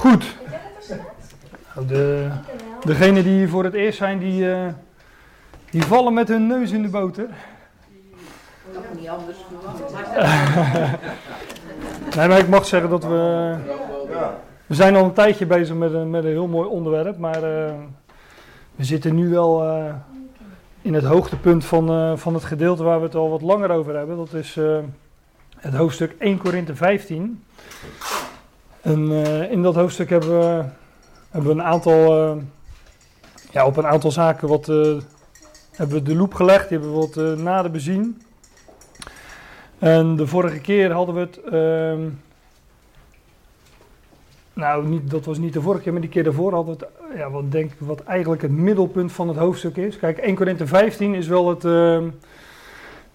Goed. Nou, de, degenen die hier voor het eerst zijn, die, eh, die vallen met hun neus in de boter. Dat niet anders Nee, maar ik mag zeggen dat we. We zijn al een tijdje bezig met een, met een heel mooi onderwerp, maar eh, we zitten nu wel eh, in het hoogtepunt van, eh, van het gedeelte waar we het al wat langer over hebben. Dat is eh, het hoofdstuk 1 Korinthe 15. En eh, in dat hoofdstuk hebben we, hebben een aantal, eh, ja, op een aantal zaken wat, eh, hebben we de loep gelegd, die hebben we wat nader bezien. En de vorige keer hadden we het. ehm, nou, niet, dat was niet de vorige keer, maar die keer daarvoor hadden we het. Ja, wat, denk, ik wat eigenlijk het middelpunt van het hoofdstuk is. Kijk, 1 Korinthe 15 is wel het, ehm,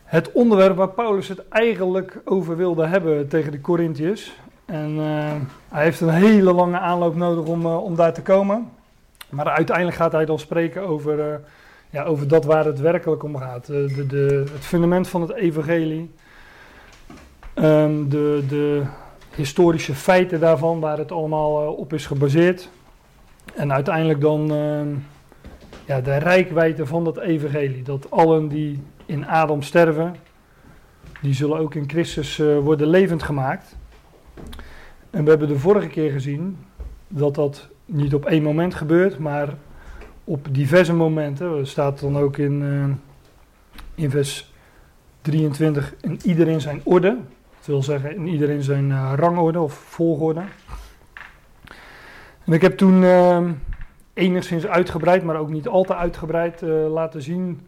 het onderwerp waar Paulus het eigenlijk over wilde hebben tegen de Corinthiërs. En eh, hij heeft een hele lange aanloop nodig om, eh, om daar te komen. Maar uiteindelijk gaat hij dan spreken over, eh, ja, over dat waar het werkelijk om gaat. De, de, het fundament van het evangelie. Ehm, de, de historische feiten daarvan, waar het allemaal op is gebaseerd. En uiteindelijk dan ehm, ja, de rijkwijde van dat evangelie. Dat allen die in Adam sterven, die zullen ook in Christus worden levend gemaakt. En we hebben de vorige keer gezien dat dat niet op één moment gebeurt, maar op diverse momenten. Er staat dan ook in, eh, in vers 23, in ieder in zijn orde. Dat wil zeggen, in ieder in zijn eh, rangorde of volgorde. En ik heb toen eh, enigszins uitgebreid, maar ook niet al te uitgebreid laten zien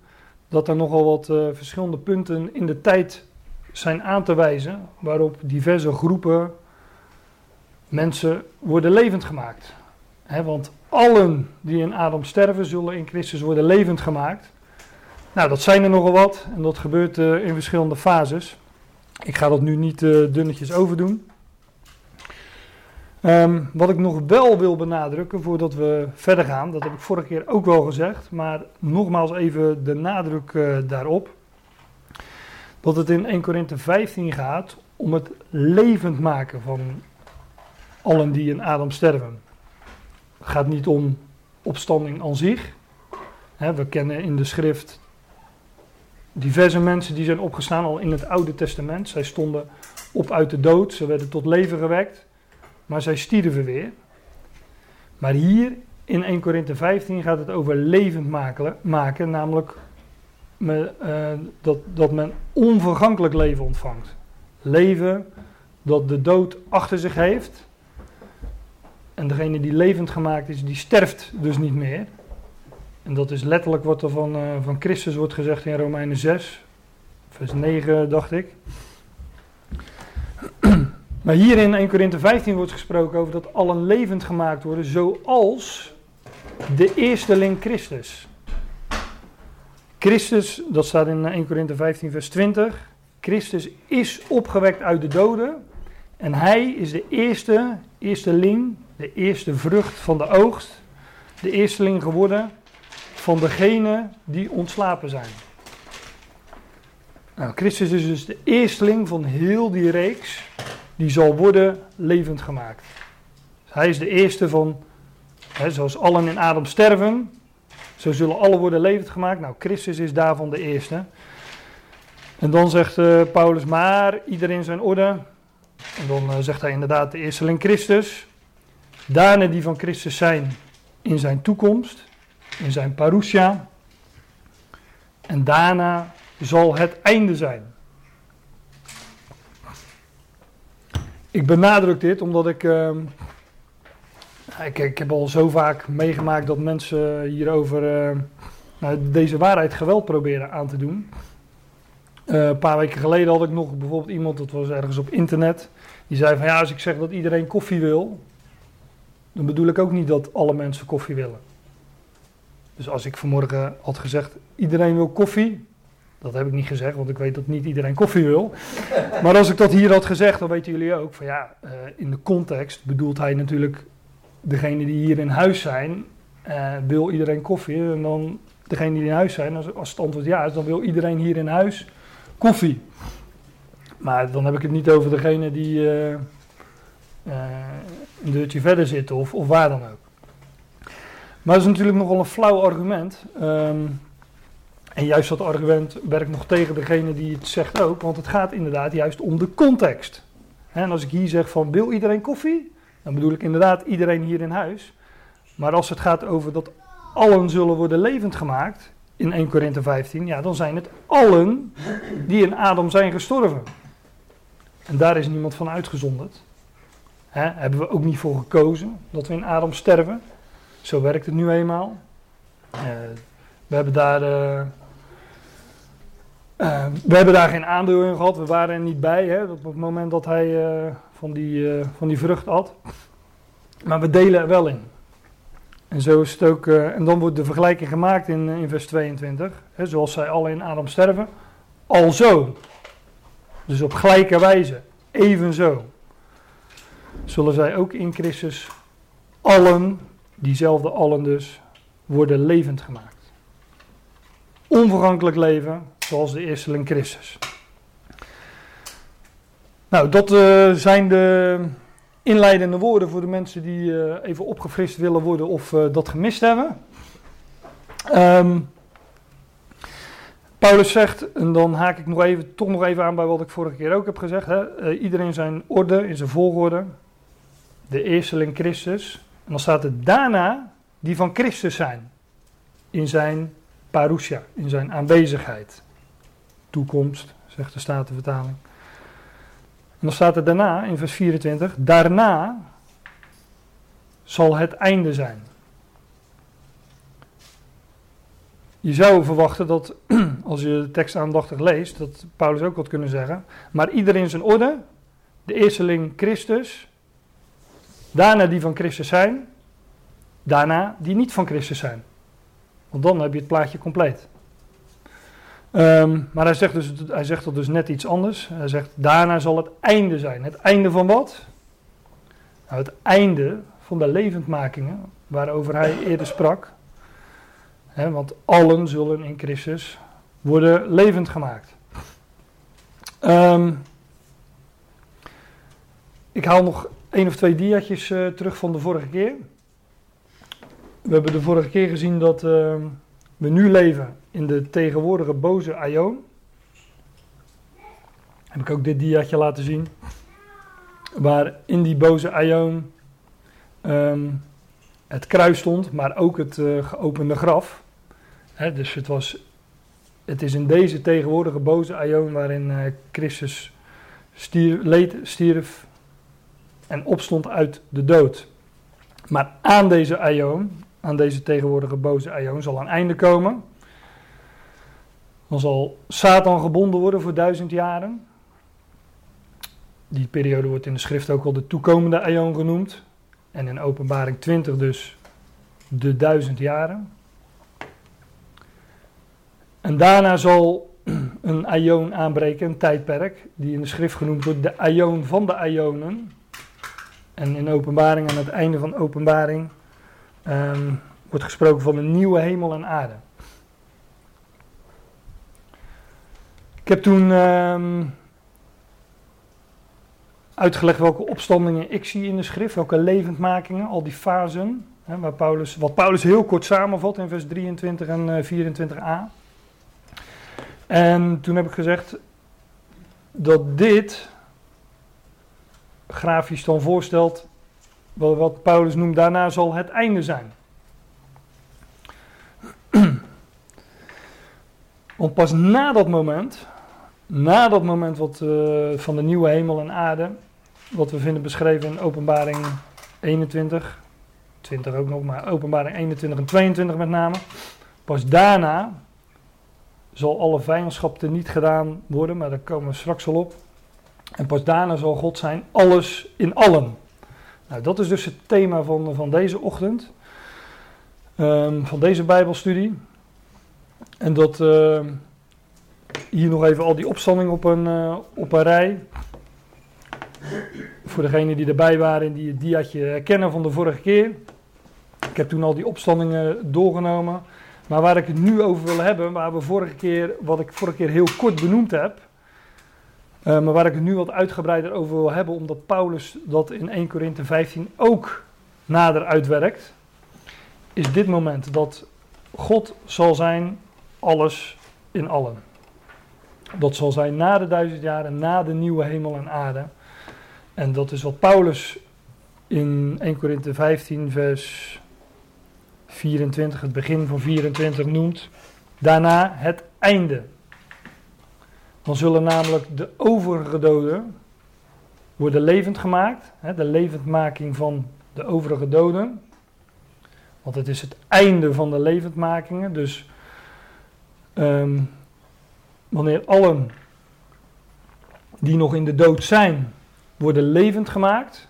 dat er nogal wat verschillende punten in de tijd zijn aan te wijzen waarop diverse groepen mensen worden levend gemaakt. Want allen die in Adam sterven, zullen in Christus worden levend gemaakt. Nou, dat zijn er nogal wat en dat gebeurt eh, in verschillende fases. Ik ga dat nu niet eh, dunnetjes overdoen. Ehm, wat ik nog wel wil benadrukken voordat we verder gaan, dat heb ik vorige keer ook wel gezegd, maar nogmaals even de nadruk eh, daarop. Dat het in 1 Korinthe 15 gaat om het levend maken van allen die in Adam sterven. Het gaat niet om opstanding aan zich. We kennen in de schrift diverse mensen die zijn opgestaan al in het Oude Testament. Zij stonden op uit de dood, ze werden tot leven gewekt, maar zij stierven weer. Maar hier in 1 Korinthe 15 gaat het over levend maken namelijk eh, dat, dat men onvergankelijk leven ontvangt. Leven dat de dood achter zich heeft. En degene die levend gemaakt is, die sterft dus niet meer. En dat is letterlijk wat er van, eh, van Christus wordt gezegd in Romeinen 6, vers 9, dacht ik. Maar hier in 1 Korinthe 15 wordt gesproken over dat allen levend gemaakt worden, zoals de eersteling Christus. Christus, dat staat in 1 Korinthe 15, vers 20. Christus is opgewekt uit de doden. En hij is de eerste, eersteling, de eerste vrucht van de oogst. De eersteling geworden van degenen die ontslapen zijn. Nou, Christus is dus de eersteling van heel die reeks die zal worden levend gemaakt. Hij is de eerste van, hè, zoals allen in Adam sterven, zo zullen alle worden levend gemaakt. Nou, Christus is daarvan de eerste. En dan zegt uh, Paulus, maar iedereen zijn orde. En dan uh, zegt hij inderdaad de eersteling Christus. Daarna die van Christus zijn in zijn toekomst, in zijn parousia. En daarna zal het einde zijn. Ik benadruk dit omdat ik, uh, ik, heb al zo vaak meegemaakt dat mensen hierover. Uh, nou, deze waarheid geweld proberen aan te doen. Uh, een paar weken geleden had ik nog bijvoorbeeld iemand, dat was ergens op internet. Die zei van ja, als ik zeg dat iedereen koffie wil. Dan bedoel ik ook niet dat alle mensen koffie willen. Dus als ik vanmorgen had gezegd iedereen wil koffie. Dat heb ik niet gezegd, want ik weet dat niet iedereen koffie wil. Maar als ik dat hier had gezegd, dan weten jullie ook van ja, uh, in de context bedoelt hij natuurlijk degene die hier in huis zijn, uh, wil iedereen koffie. En dan degene die in huis zijn, als, als het antwoord ja is, dan wil iedereen hier in huis koffie. Maar dan heb ik het niet over degene die uh, eh, een deurtje verder zitten of, of waar dan ook. Maar dat is natuurlijk nogal een flauw argument. Ehm, en juist dat argument werkt nog tegen degene die het zegt ook, want het gaat inderdaad juist om de context. En als ik hier zeg van wil iedereen koffie, dan bedoel ik inderdaad iedereen hier in huis. Maar als het gaat over dat allen zullen worden levend gemaakt, in 1 Korinthe 15, ja, dan zijn het allen die in Adam zijn gestorven. En daar is niemand van uitgezonderd. Hè, hebben we ook niet voor gekozen dat we in Adam sterven. Zo werkt het nu eenmaal. Uh, we hebben daar. Uh, uh, we hebben daar geen aandeel in gehad. We waren er niet bij hè, op het moment dat hij van, die, van die vrucht had. Maar we delen er wel in. En zo is het ook. en dan wordt de vergelijking gemaakt in, in vers 22. Hè, zoals zij alle in Adam sterven. Alzo. Dus op gelijke wijze. Evenzo. Zullen zij ook in Christus allen diezelfde allen dus, worden levend gemaakt. Onvergankelijk leven, zoals de eersteling Christus. Nou, dat uh, zijn de inleidende woorden voor de mensen die uh, even opgefrist willen worden of uh, dat gemist hebben. Um, Paulus zegt, en dan haak ik nog even, toch nog even aan bij wat ik vorige keer ook heb gezegd. Hè, iedereen zijn orde, in zijn volgorde. De eersteling Christus, en dan staat er daarna die van Christus zijn. In zijn parousia, in zijn aanwezigheid. Zegt de Statenvertaling. En dan staat er daarna, in vers 24, daarna zal het einde zijn. Je zou verwachten dat, als je de tekst aandachtig leest, dat Paulus ook had kunnen zeggen. Maar iedereen zijn orde, de eersteling Christus, Daarna die van Christus zijn. Daarna die niet van Christus zijn. Want dan heb je het plaatje compleet. Um, maar hij zegt, dus, hij zegt dat dus net iets anders. Hij zegt, daarna zal het einde zijn. Het einde van wat? Nou, het einde van de levendmakingen, waarover hij eerder sprak. Want allen zullen in Christus worden levend gemaakt. Um, ik haal nog één of twee diaatjes uh, terug van de vorige keer. We hebben de vorige keer gezien dat uh, we nu leven in de tegenwoordige boze Aion. Heb ik ook dit diaatje laten zien. Waar in die boze Aion um, het kruis stond, maar ook het uh, geopende graf. Dus het, was, het is in deze tegenwoordige boze Aion waarin Christus stier, leed, stierf, en opstond uit de dood. Maar aan deze aion, aan deze tegenwoordige boze aion, zal een einde komen. Dan zal Satan gebonden worden voor duizend jaren. Die periode wordt in de schrift ook wel de toekomende aion genoemd. En in openbaring 20 dus de duizend jaren. En daarna zal een aion aanbreken, een tijdperk, die in de schrift genoemd wordt de aion van de aionen. En in openbaring, aan het einde van openbaring, um, wordt gesproken van een nieuwe hemel en aarde. Ik heb toen um, uitgelegd welke opstandingen ik zie in de schrift, welke levendmakingen, al die fasen, hè, waar Paulus, wat Paulus heel kort samenvat in vers 23 en 24a. Eh, en toen heb ik gezegd dat dit grafisch dan voorstelt, wat Paulus noemt, daarna zal het einde zijn. Want pas na dat moment, na dat moment wat, uh, van de nieuwe hemel en aarde, wat we vinden beschreven in openbaring 21, 20 ook nog, maar openbaring 21 en 22 met name, pas daarna zal alle vijandschap er niet gedaan worden, maar daar komen we straks al op. En pas daarna zal God zijn alles in allen. Nou, dat is dus het thema van, van deze ochtend. Um, van deze Bijbelstudie. En dat uh, hier nog even al die opstandingen op een, uh, op een rij. Voor degenen die erbij waren en die het diaatje herkennen van de vorige keer. Ik heb toen al die opstandingen doorgenomen. Maar waar ik het nu over wil hebben, waar we vorige keer, wat ik vorige keer heel kort benoemd heb, Uh, maar waar ik het nu wat uitgebreider over wil hebben, omdat Paulus dat in 1 Korinthe 15 ook nader uitwerkt, is dit moment dat God zal zijn alles in allen. Dat zal zijn na de duizend jaren, na de nieuwe hemel en aarde. En dat is wat Paulus in 1 Korinthe 15, vers 24, het begin van 24 noemt. Daarna het einde. Dan zullen namelijk de overige doden worden levend gemaakt. Hè, de levendmaking van de overige doden. Want het is het einde van de levendmakingen. Dus ehm, wanneer allen die nog in de dood zijn, worden levend gemaakt,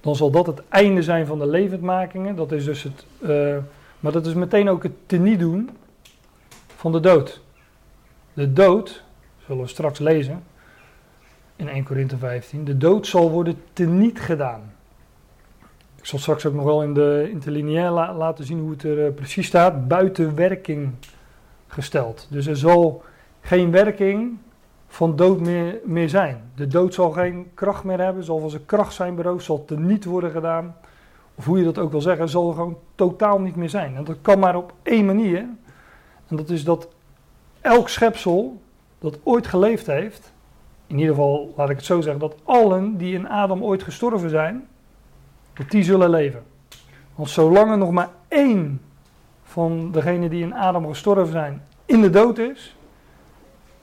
dan zal dat het einde zijn van de levendmakingen. Dat is dus het, uh, maar dat is meteen ook het teniet doen van de dood. De dood, zullen we straks lezen in 1 Korinthe 15, de dood zal worden teniet gedaan. Ik zal straks ook nog wel in de interlineair laten zien hoe het er uh, precies staat. Buiten werking gesteld. Dus er zal geen werking van dood meer, meer zijn. De dood zal geen kracht meer hebben, zal van zijn kracht zijn beroofd, zal niet worden gedaan. Of hoe je dat ook wil zeggen, zal gewoon totaal niet meer zijn. En dat kan maar op één manier. En dat is dat elk schepsel dat ooit geleefd heeft, in ieder geval laat ik het zo zeggen, dat allen die in Adam ooit gestorven zijn, dat die zullen leven. Want zolang er nog maar één van degenen die in Adam gestorven zijn in de dood is,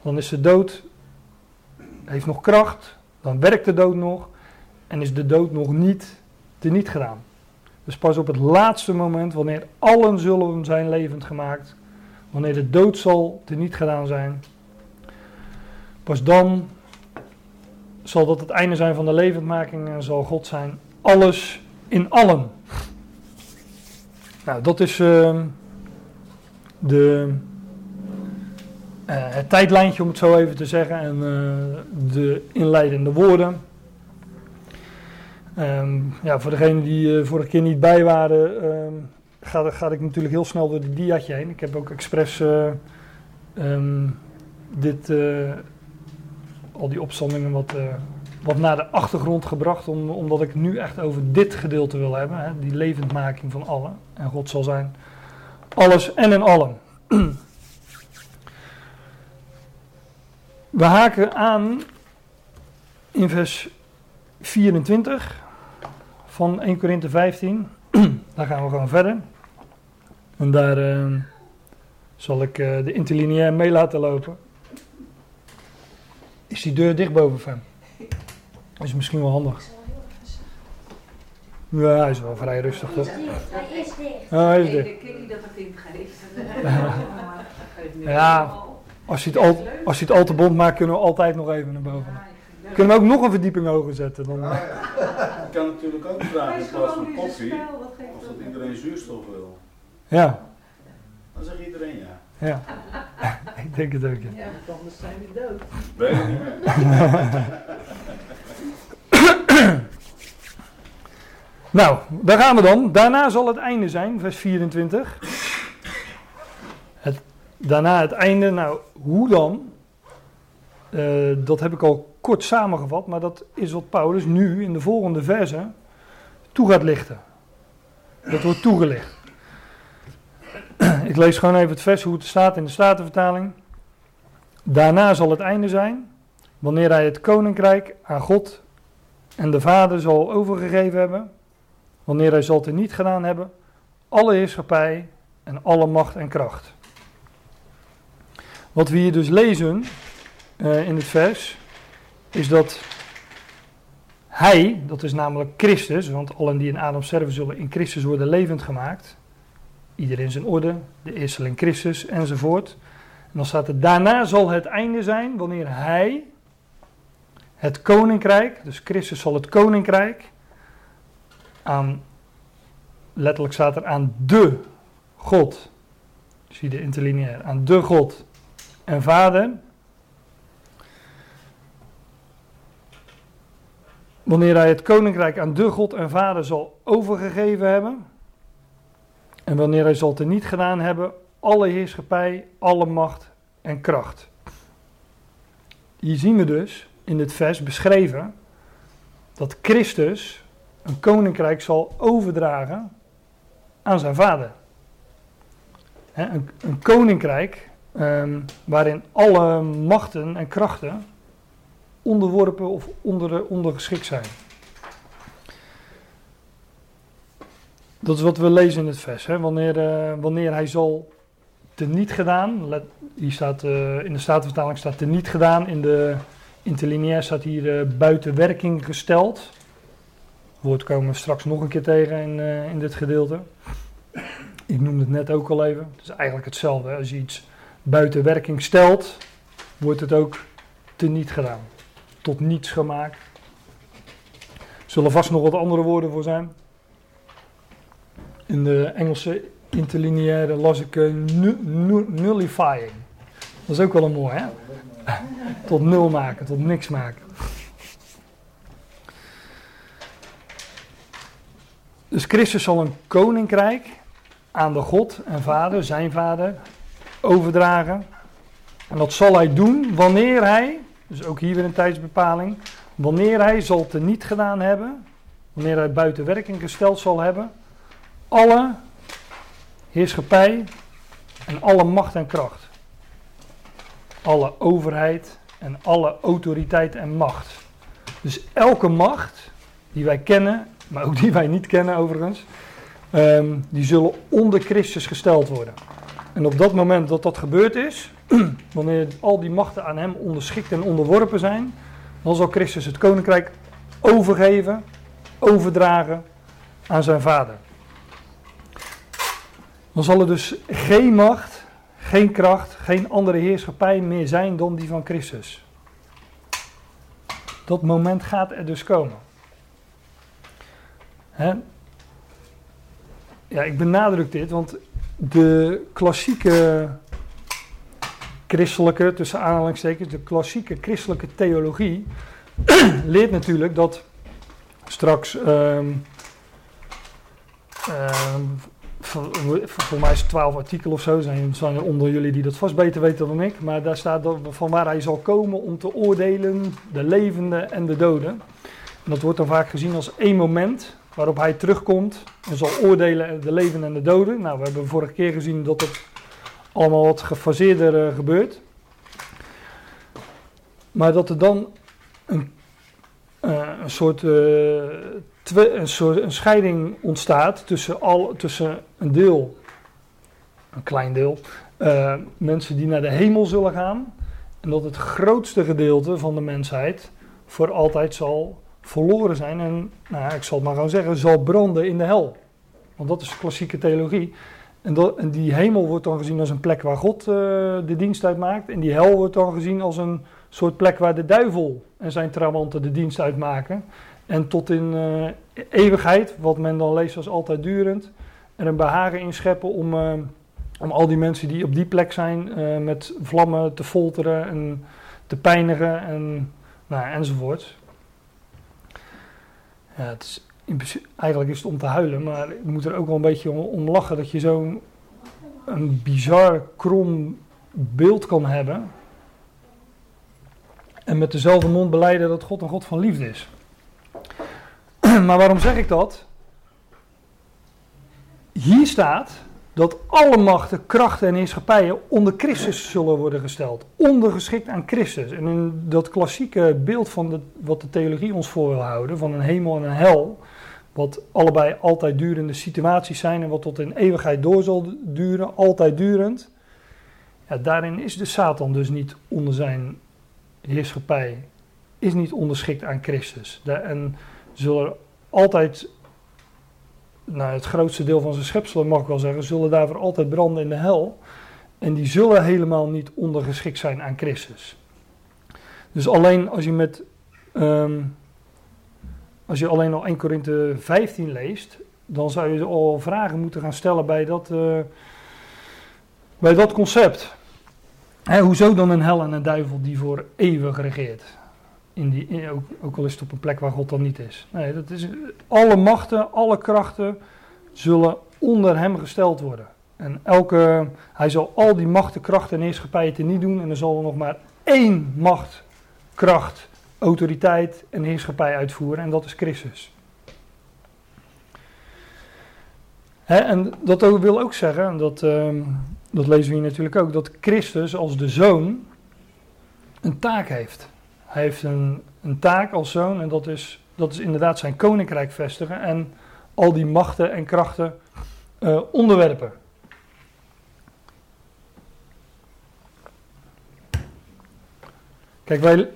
dan is de dood, heeft nog kracht, dan werkt de dood nog en is de dood nog niet teniet gedaan. Dus pas op het laatste moment, wanneer allen zullen zijn levend gemaakt, wanneer de dood zal teniet gedaan zijn, pas dan zal dat het einde zijn van de levendmaking en zal God zijn alles in allen. Nou, dat is uh, de, het tijdlijntje, om het zo even te zeggen, en uh, de inleidende woorden. Um, ja, voor degenen die vorige keer niet bij waren, um, ga, ga, ik natuurlijk heel snel door de diatje heen. Ik heb ook expres um, dit, al die opstandingen wat wat naar de achtergrond gebracht, om, omdat ik nu echt over dit gedeelte wil hebben, hè, die levendmaking van allen. En God zal zijn alles en in allen. We haken aan in vers 24 van 1 Korinthe 15. daar gaan we gewoon verder. En daar uh, zal ik uh, de interlineair mee laten lopen. Is die deur dicht boven van? Dat is misschien wel handig. Ja, hij is wel vrij rustig toch? Hij is dicht. Oh, hij is dicht. Ik denk niet dat het in geeft. Ja, als je, het al, als je het al te bond maakt, kunnen we altijd nog even naar boven. Kunnen we ook nog een verdieping hoger zetten? Dan, ja. Ik kan natuurlijk ook vragen in plaats van koffie, of dat iedereen zuurstof wil. Ja. Dan zegt iedereen ja. Ja, ik denk het ook. Ja, ja anders zijn we dood. Weet ik niet meer. nou, daar gaan we dan. Daarna zal het einde zijn, vers 24. Daarna het einde, nou, hoe dan? Uh, dat heb ik al kort samengevat, maar dat is wat Paulus nu in de volgende verse toe gaat lichten. Dat wordt toegelicht. Ik lees gewoon even het vers hoe het staat in de Statenvertaling. Daarna zal het einde zijn, wanneer hij het koninkrijk aan God en de Vader zal overgegeven hebben, wanneer hij zal het niet gedaan hebben, alle heerschappij en alle macht en kracht. Wat we hier dus lezen uh, in het vers, is dat hij, dat is namelijk Christus, want allen die in Adam sterven zullen in Christus worden levend gemaakt. Iedereen zijn orde, de eersteling Christus enzovoort. En dan staat er, daarna zal het einde zijn wanneer hij het koninkrijk, dus Christus zal het koninkrijk, aan, letterlijk staat er aan de God, zie de interlineair, aan de God en Vader, wanneer hij het koninkrijk aan de God en Vader zal overgegeven hebben, en wanneer hij zal te niet gedaan hebben, alle heerschappij, alle macht en kracht. Hier zien we dus in dit vers beschreven dat Christus een koninkrijk zal overdragen aan zijn vader. een, een, koninkrijk um, waarin alle machten en krachten onderworpen of onder, ondergeschikt zijn. Dat is wat we lezen in het vers. Hè? Wanneer, uh, wanneer hij zal teniet gedaan. Let, hier staat, uh, in de Statenvertaling staat teniet gedaan. In de interlineair staat hier uh, buiten werking gesteld. Het woord komen we straks nog een keer tegen in, in dit gedeelte. Ik noemde het net ook al even. Het is eigenlijk hetzelfde. Als je iets buiten werking stelt, wordt het ook teniet gedaan. Tot niets gemaakt. Zullen vast nog wat andere woorden voor zijn. In de Engelse interlineaire las ik uh, nullifying. Dat is ook wel een mooi, hè? tot nul maken, tot niks maken. Dus Christus zal een koninkrijk aan de God en Vader, zijn Vader, overdragen. En dat zal hij doen wanneer hij, dus ook hier weer een tijdsbepaling, wanneer hij zal teniet gedaan hebben, wanneer hij buiten werking gesteld zal hebben, alle heerschappij en alle macht en kracht. Alle overheid en alle autoriteit en macht. Dus elke macht die wij kennen, maar ook die wij niet kennen overigens, um, die zullen onder Christus gesteld worden. En op dat moment dat dat gebeurd is, wanneer al die machten aan hem onderschikt en onderworpen zijn, dan zal Christus het koninkrijk overgeven, overdragen aan zijn vader. Dan zal er dus geen macht, geen kracht, geen andere heerschappij meer zijn dan die van Christus. Dat moment gaat er dus komen. Hè? Ja, ik benadruk dit, want de klassieke christelijke, tussen aanhalingstekens, de klassieke christelijke theologie leert natuurlijk dat straks um, voor, mij is het 12 artikelen of zo, zijn, zijn er onder jullie die dat vast beter weten dan ik. Maar daar staat van waar hij zal komen om te oordelen, de levenden en de doden. En dat wordt dan vaak gezien als één moment waarop hij terugkomt en zal oordelen de levenden en de doden. Nou, we hebben vorige keer gezien dat het allemaal wat gefaseerder uh, gebeurt. Maar dat er dan een, uh, een soort uh, een, soort, een scheiding ontstaat tussen, al, tussen een deel, een klein deel, mensen die naar de hemel zullen gaan. En dat het grootste gedeelte van de mensheid voor altijd zal verloren zijn. En nou, ik zal het maar gewoon zeggen, zal branden in de hel. Want dat is klassieke theologie. En, en die hemel wordt dan gezien als een plek waar God uh, de dienst uitmaakt. En die hel wordt dan gezien als een soort plek waar de duivel en zijn trawanten de dienst uitmaken. En tot in uh, eeuwigheid, wat men dan leest als altijd durend. En een behagen inscheppen om, uh, om al die mensen die op die plek zijn met vlammen te folteren en te pijnigen en, nou, enzovoort. Ja, het eigenlijk is het om te huilen, maar ik moet er ook wel een beetje om, om lachen dat je zo'n een bizar krom beeld kan hebben. En met dezelfde mond beleiden dat God een God van liefde is. Maar waarom zeg ik dat? Hier staat dat alle machten, krachten en heerschappijen onder Christus zullen worden gesteld. Ondergeschikt aan Christus. En in dat klassieke beeld van wat de theologie ons voor wil houden, van een hemel en een hel, wat allebei altijd durende situaties zijn en wat tot in eeuwigheid door zal duren, altijd durend. Ja, daarin is de Satan dus niet onder zijn heerschappij, is niet onderschikt aan Christus. en zullen altijd, nou het grootste deel van zijn schepselen mag ik wel zeggen, zullen daarvoor altijd branden in de hel. En die zullen helemaal niet ondergeschikt zijn aan Christus. Dus alleen als je met, um, als je alleen al 1 Korinthe 15 leest, dan zou je al vragen moeten gaan stellen bij dat, uh, bij dat concept. Hè, hoezo dan een hel en een duivel die voor eeuwig regeert? In die, ook, ook, al is het op een plek waar God dan niet is. Nee, dat is, alle machten, alle krachten zullen onder hem gesteld worden. En elke, hij zal al die machten, krachten en heerschappijen te niet doen. En er zal er nog maar één macht, kracht autoriteit en heerschappij uitvoeren en dat is Christus. Hè, en dat wil ook zeggen, en dat, ehm, dat lezen we hier natuurlijk ook, dat Christus als de zoon een taak heeft. Hij heeft een, een taak als zoon en dat is, dat is inderdaad zijn koninkrijk vestigen en al die machten en krachten uh, onderwerpen. Kijk,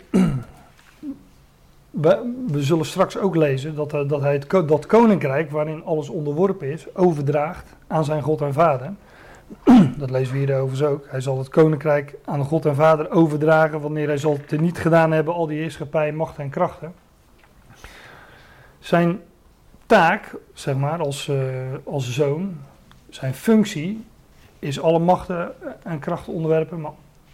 wij, we, zullen straks ook lezen dat, dat hij het, dat koninkrijk, waarin alles onderworpen is, overdraagt aan zijn God en Vader. Dat lezen we hier overigens ook. Hij zal het koninkrijk aan God en Vader overdragen wanneer hij zal het niet gedaan hebben, al die heerschappij, macht en krachten. Zijn taak, zeg maar, als, uh, als zoon, zijn functie, is alle machten en krachten onderwerpen, maar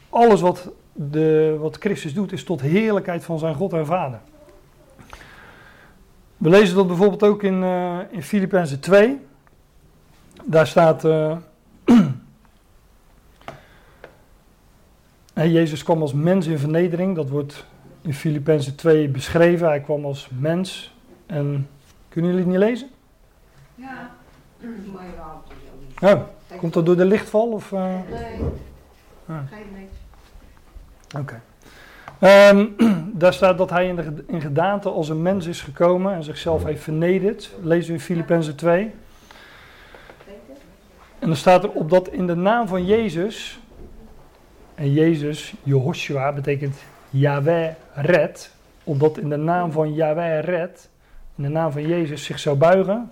alles wat, de, wat Christus doet, is tot heerlijkheid van zijn God en Vader. We lezen dat bijvoorbeeld ook in, uh, in Filippenzen 2. Daar staat. Uh, Jezus kwam als mens in vernedering. Dat wordt in Filippenzen 2 beschreven. Hij kwam als mens. En kunnen jullie het niet lezen? Ja, maar. Oh, komt dat door de lichtval? Of, uh... Nee, ah. Oké. Um, daar staat dat hij in, de, in gedaante als een mens is gekomen en zichzelf heeft vernederd. Lezen we in Filippenzen 2. En dan staat er op dat in de naam van Jezus, en Jezus, Jehoshua, betekent Yahweh red, opdat in de naam van Yahweh red, in de naam van Jezus zich zou buigen,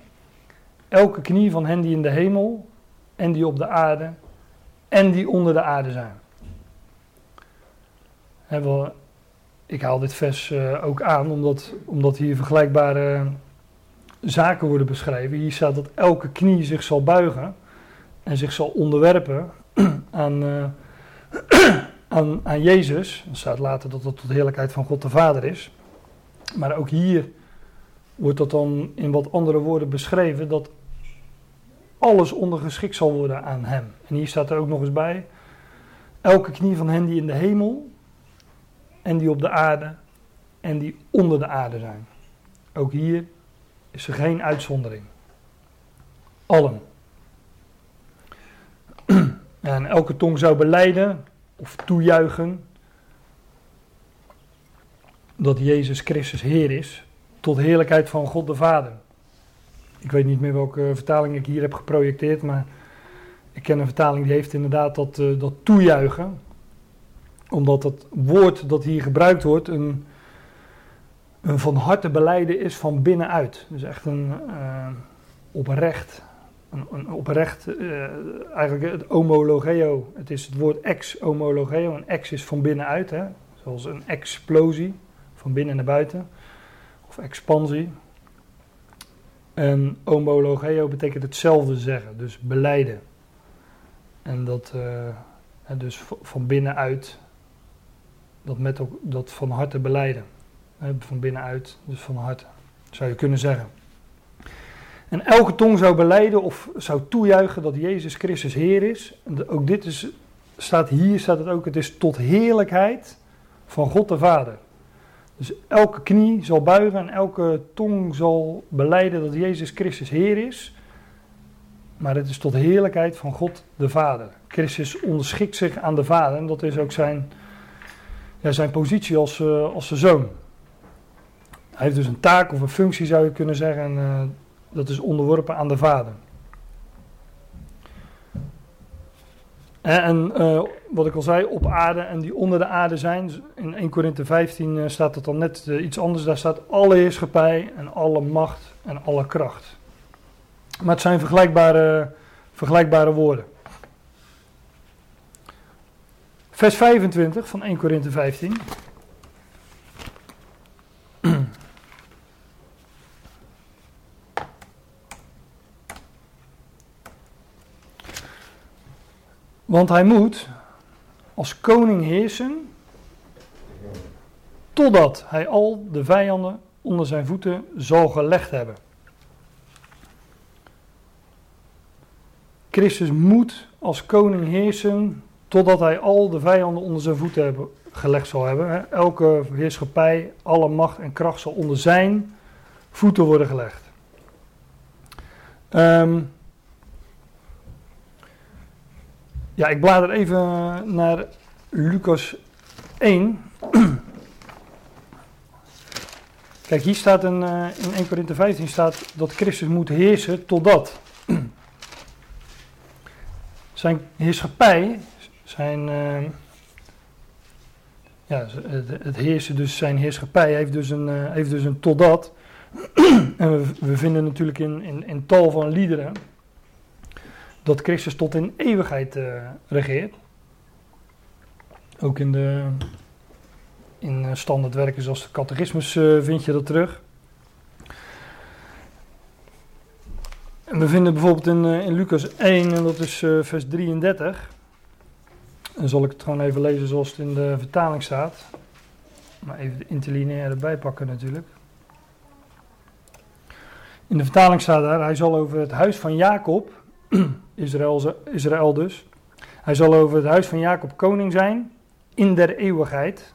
elke knie van hen die in de hemel en die op de aarde en die onder de aarde zijn ik haal dit vers uh, ook aan omdat, omdat hier vergelijkbare zaken worden beschreven. Hier staat dat elke knie zich zal buigen en zich zal onderwerpen aan, uh, aan, aan Jezus. Er staat later dat dat tot heerlijkheid van God de Vader is. Maar ook hier wordt dat dan in wat andere woorden beschreven dat alles ondergeschikt zal worden aan Hem. En hier staat er ook nog eens bij: elke knie van hen die in de hemel en die op de aarde en die onder de aarde zijn. Ook hier is er geen uitzondering. Allen. En elke tong zou beleiden of toejuichen dat Jezus Christus Heer is, tot heerlijkheid van God de Vader. Ik weet niet meer welke vertaling ik hier heb geprojecteerd, maar ik ken een vertaling die heeft inderdaad dat, uh, dat toejuichen omdat het woord dat hier gebruikt wordt een, een van harte beleiden is van binnenuit. Dus echt een uh, oprecht, een, een oprecht, uh, eigenlijk het homologeo. Het is het woord ex-homologeo. Een ex is van binnenuit, hè? zoals een explosie, van binnen naar buiten. Of expansie. En homologeo betekent hetzelfde zeggen, dus beleiden. En dat, uh, dus van binnenuit dat, met dat van harte beleiden. Van binnenuit, dus van harte, zou je kunnen zeggen. En elke tong zou beleiden of zou toejuichen dat Jezus Christus Heer is. En ook dit is, staat hier, staat het ook, het is tot heerlijkheid van God de Vader. Dus elke knie zal buigen en elke tong zal beleiden dat Jezus Christus Heer is. Maar het is tot heerlijkheid van God de Vader. Christus onderschikt zich aan de Vader en dat is ook zijn ja, zijn positie als, uh, als zijn zoon. Hij heeft dus een taak of een functie zou je kunnen zeggen en uh, dat is onderworpen aan de vader. En, en uh, wat ik al zei, op aarde en die onder de aarde zijn. In 1 Korinthe 15 staat dat dan net iets anders. Daar staat alle heerschappij en alle macht en alle kracht. Maar het zijn vergelijkbare, vergelijkbare woorden. Vers 25 van 1 Korinthe 15. Want hij moet als koning heersen totdat hij al de vijanden onder zijn voeten zal gelegd hebben. Christus moet als koning heersen totdat hij al de vijanden onder zijn voeten hebben, gelegd zal hebben. Elke heerschappij, alle macht en kracht zal onder zijn voeten worden gelegd. Um, ja, ik blader even naar Lucas 1. Kijk, hier staat een, uh, in 1 Korinthe 15 staat dat Christus moet heersen totdat. zijn heerschappij, zijn, uh, ja, het, heersen, dus zijn heerschappij heeft dus een, uh, heeft dus een totdat. en we, we, vinden natuurlijk in, in, in tal van liederen dat Christus tot in eeuwigheid uh, regeert. Ook in de in uh, standaardwerken zoals de catechismus uh, vind je dat terug. En we vinden bijvoorbeeld in, in Lucas 1, en dat is vers 33. Dan zal ik het gewoon even lezen zoals het in de vertaling staat. Maar even de interlineaire erbij pakken natuurlijk. In de vertaling staat daar, hij zal over het huis van Jacob Israël, Israël dus. Hij zal over het huis van Jacob koning zijn in der eeuwigheid.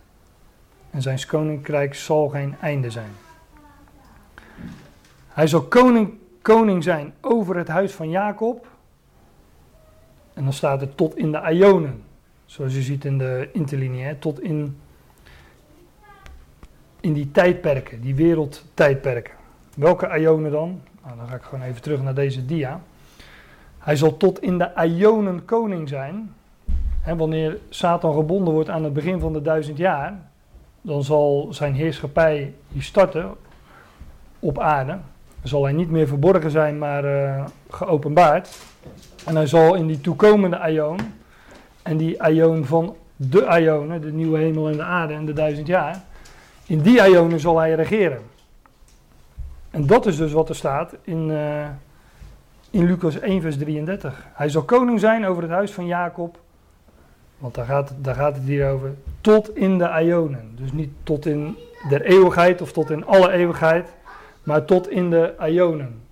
En zijn koninkrijk zal geen einde zijn. Hij zal koning, koning zijn over het huis van Jacob. En dan staat er tot in de Ionen. Zoals je ziet in de interlineair. Tot in, in die tijdperken, die wereldtijdperken. Welke Ionen dan? Nou, dan ga ik gewoon even terug naar deze dia. Hij zal tot in de Ionen koning zijn. Wanneer Satan gebonden wordt aan het begin van de duizend jaar, dan zal zijn heerschappij starten op aarde. Dan zal hij niet meer verborgen zijn, maar uh, geopenbaard. En hij zal in die toekomende Aion, en die Aion van de Ionen, de nieuwe hemel en de aarde en de duizend jaar, in die Ionen zal hij regeren. En dat is dus wat er staat in, uh, in Lucas 1, vers 33. Hij zal koning zijn over het huis van Jacob. Want daar gaat, daar gaat het hier over. Tot in de Ionen. Dus niet tot in der eeuwigheid of tot in alle eeuwigheid. Maar tot in de Ionen.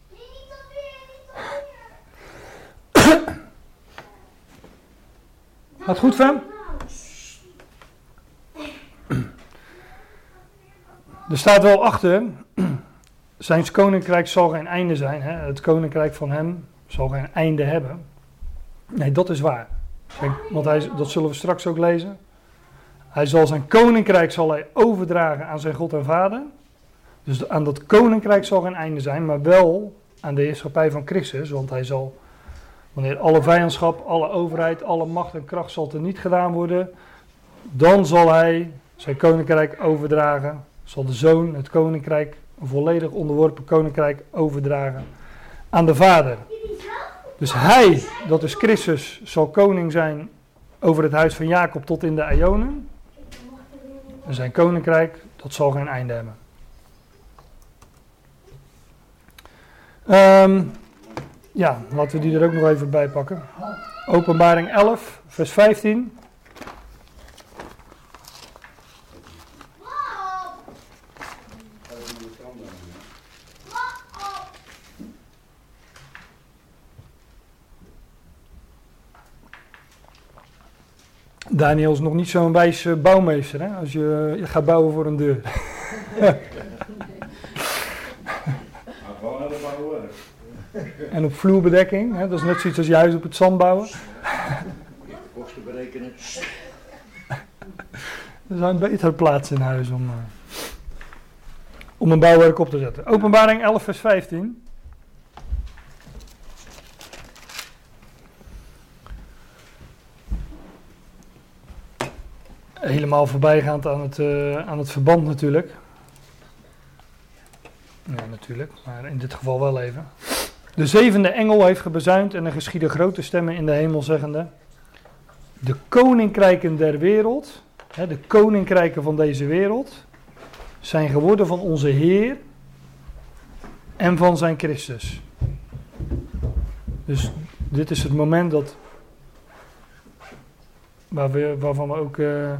Gaat goed, Fem? Er staat wel achter zijn koninkrijk zal geen einde zijn. Hè? Het koninkrijk van hem zal geen einde hebben. Nee, dat is waar. Want hij, dat zullen we straks ook lezen. Hij zal zijn koninkrijk zal hij overdragen aan zijn God en Vader. Dus aan dat koninkrijk zal geen einde zijn, maar wel aan de heerschappij van Christus. Want hij zal, wanneer alle vijandschap, alle overheid, alle macht en kracht zal niet gedaan worden, dan zal hij zijn koninkrijk overdragen. Zal de zoon het koninkrijk een volledig onderworpen koninkrijk overdragen aan de Vader. Dus hij, dat is Christus, zal koning zijn over het huis van Jacob tot in de Ionen. En zijn koninkrijk, dat zal geen einde hebben. Um, ja, laten we die er ook nog even bij pakken. Openbaring 11, vers 15. Daniel is nog niet zo'n wijze bouwmeester, hè? Als je, je gaat bouwen voor een deur. en op vloerbedekking, hè? dat is net zoiets als juist op het zand bouwen. kosten berekenen. er zijn betere plaatsen in huis om, uh, om een bouwwerk op te zetten. Openbaring 11, vers 15. Helemaal voorbijgaand aan het, uh, aan het verband natuurlijk. Ja, natuurlijk, maar in dit geval wel even. De zevende engel heeft gebezuind en er geschieden grote stemmen in de hemel zeggende... De koninkrijken der wereld, hè, de koninkrijken van deze wereld, zijn geworden van onze Heer en van zijn Christus. Dus dit is het moment dat, we, waarvan we ook... Uh,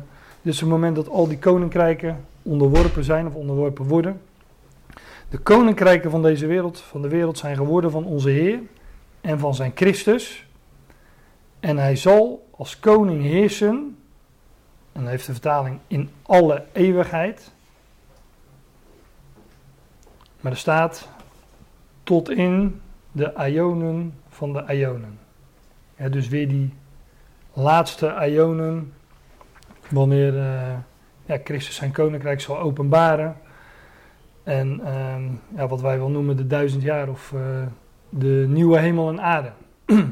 dit is het moment dat al die koninkrijken onderworpen zijn of onderworpen worden. De koninkrijken van deze wereld, van de wereld, zijn geworden van onze Heer en van zijn Christus. En hij zal als koning heersen. En dan heeft de vertaling in alle eeuwigheid. Maar er staat tot in de ionen van de ionen. Dus weer die laatste ionen, wanneer uh, ja, Christus zijn koninkrijk zal openbaren. En ehm, ja, wat wij wel noemen de duizend jaar of uh, de nieuwe hemel en aarde.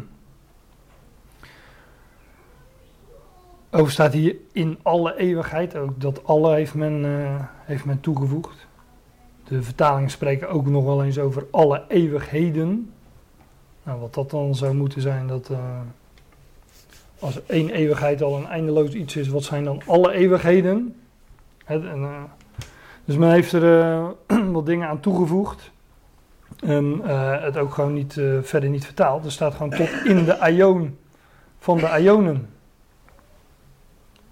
Over staat hier in alle eeuwigheid, ook dat alle heeft men, uh, heeft men toegevoegd. De vertalingen spreken ook nog wel eens over alle eeuwigheden. Nou, wat dat dan zou moeten zijn, dat als één eeuwigheid al een eindeloos iets is, wat zijn dan alle eeuwigheden? en, uh, dus men heeft er wat dingen aan toegevoegd. En het ook gewoon niet, verder niet vertaald. Er staat gewoon tot in de aion van de aionen.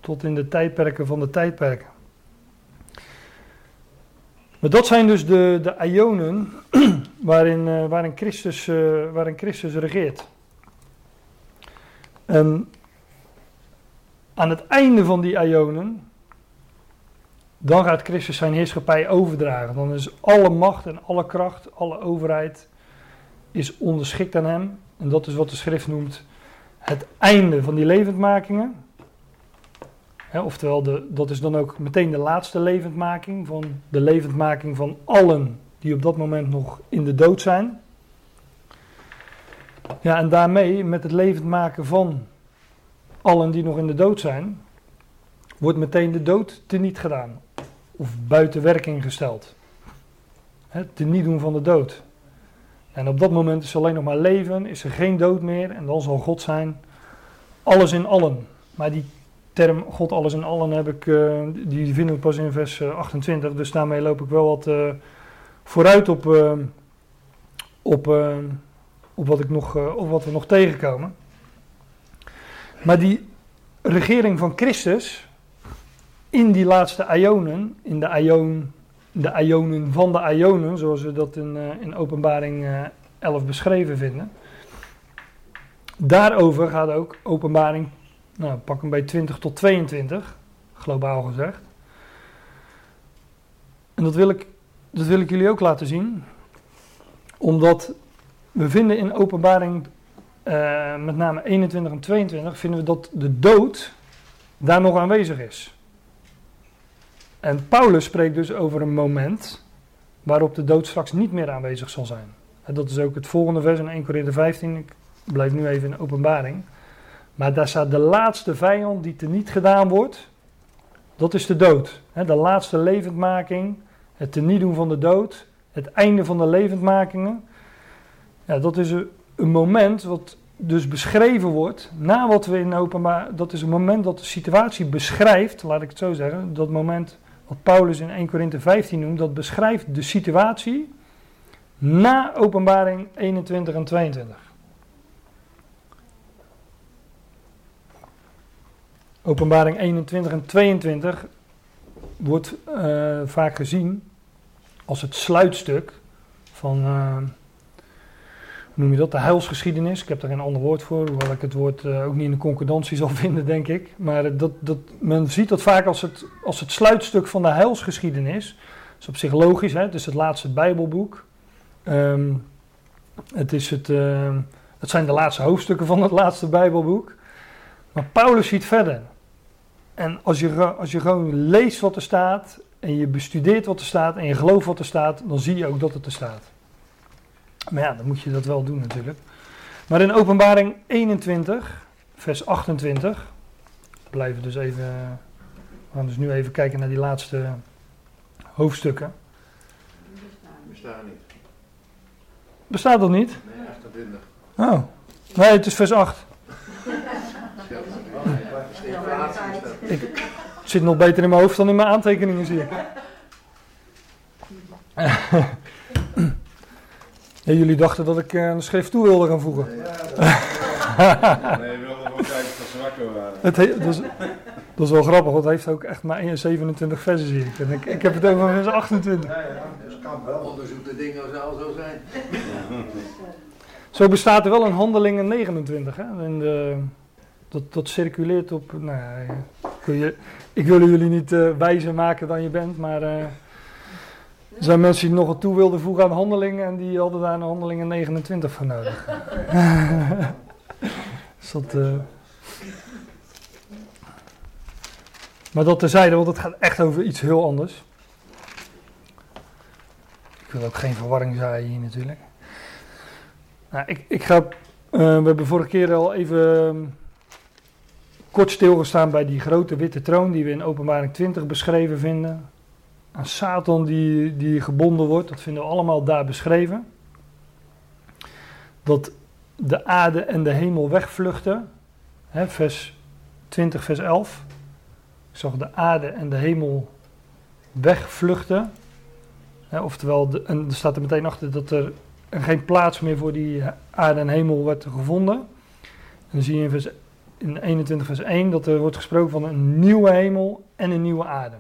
Tot in de tijdperken van de tijdperken. Maar dat zijn dus de, de ionen waarin, waarin, Christus, waarin Christus regeert. En aan het einde van die ionen, dan gaat Christus zijn heerschappij overdragen. Dan is alle macht en alle kracht, alle overheid is onderschikt aan hem. En dat is wat de schrift noemt het einde van die levendmakingen oftewel, de, dat is dan ook meteen de laatste levendmaking van de levendmaking van allen die op dat moment nog in de dood zijn. Ja, en daarmee, met het levend maken van allen die nog in de dood zijn, wordt meteen de dood teniet gedaan. Of buiten werking gesteld. Het teniet doen van de dood. En op dat moment is er alleen nog maar leven, is er geen dood meer en dan zal God zijn alles in allen. Maar die term God alles in allen heb ik, uh, die vinden we pas in vers 28. Eh, dus daarmee loop ik wel wat uh, vooruit op, op, op, wat ik nog, op wat we nog tegenkomen. Maar die regering van Christus in die laatste ionen, in de, ion, de ionen van de ionen, zoals we dat in, in openbaring 11 beschreven vinden. Daarover gaat ook openbaring nou, pak hem bij 20 tot 22, globaal gezegd. En dat wil ik, dat wil ik jullie ook laten zien, omdat we vinden in openbaring uh, met name 21 en 22, vinden we dat de dood daar nog aanwezig is. En Paulus spreekt dus over een moment waarop de dood straks niet meer aanwezig zal zijn. Dat is ook het volgende vers in 1 Corinthië 15. Ik blijf nu even in openbaring. Maar daar staat de laatste vijand die teniet gedaan wordt. Dat is de dood. De laatste levendmaking. Het teniet doen van de dood. Het einde van de levendmakingen. Ja, dat is een, moment wat dus beschreven wordt. Na wat we in openbaar. Dat is een moment dat de situatie beschrijft. Laat ik het zo zeggen. Dat moment wat Paulus in 1 Korinthe 15 noemt. Dat beschrijft de situatie. Na openbaring 21 en 22. Openbaring 21 en 22 wordt uh, vaak gezien als het sluitstuk van, hoe noem je dat, de heilsgeschiedenis. Ik heb daar geen ander woord voor, hoewel ik het woord uh, ook niet in de concordantie zal vinden, denk ik. Maar dat, dat, men ziet dat vaak als het, als het sluitstuk van de heilsgeschiedenis. Dat is op zich logisch, hè? het is het laatste Bijbelboek. Um, het, is het, het zijn de laatste hoofdstukken van het laatste Bijbelboek. Maar Paulus ziet verder. En als je, als je gewoon leest wat er staat en je bestudeert wat er staat en je gelooft wat er staat, dan zie je ook dat het er staat. Maar ja, dan moet je dat wel doen natuurlijk. Maar in openbaring 21, vers 28, blijven dus even, we gaan dus nu even kijken naar die laatste hoofdstukken. Bestaat niet. Bestaat dat niet? Nee, 28. Oh, nee, het is vers 8. Ik zit nog beter in mijn hoofd dan in mijn aantekeningen, zie ik. ja, jullie dachten dat ik uh, een schrift toe wilde gaan voegen. nee, we wilden gewoon kijken of ze wakker waren. Het dat, is, dat is wel grappig, want het heeft ook echt maar 27 versen, zie ik. En ik, ik heb het over vers 28. Ja, ja, dus kan wel. Onderzoek de dingen zal zo zijn. Zo bestaat er wel een handelingen 29, hè, in de dat, dat circuleert op. Nou, ja, ik wil jullie niet uh, wijzer maken dan je bent, maar. Uh, er zijn mensen die nog wat toe wilden voegen aan handelingen en die hadden daar een handelingen 29 voor nodig. dus dat, uh... Maar dat terzijde, want het gaat echt over iets heel anders. Ik wil ook geen verwarring zaaien hier natuurlijk. Nou, ik, ik ga, uh, we hebben vorige keer al even um, kort stilgestaan bij die grote witte troon die we in openbaring 20 beschreven vinden. Aan Satan die, die gebonden wordt, dat vinden we allemaal daar beschreven. Dat de aarde en de hemel wegvluchten. Hè, vers 20, vers 11. Ik zag de aarde en de hemel wegvluchten. Hè, oftewel, en er staat er meteen achter dat er geen plaats meer voor die aarde en hemel werd gevonden. En dan zie je in, vers, in 21 vers 1 dat er wordt gesproken van een nieuwe hemel en een nieuwe aarde.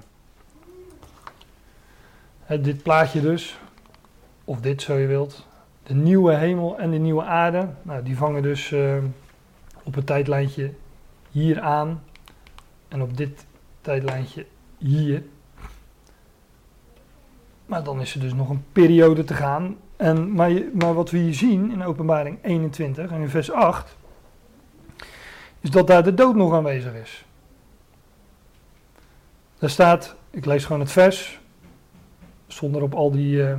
Dit plaatje dus, of dit zo je wilt, de nieuwe hemel en de nieuwe aarde, nou, die vangen dus uh, op het tijdlijntje hier aan en op dit tijdlijntje hier. Maar dan is er dus nog een periode te gaan. En, maar, maar wat we hier zien in openbaring 21 en in vers 8, is dat daar de dood nog aanwezig is. Daar staat, ik lees gewoon het vers, zonder op al die uh,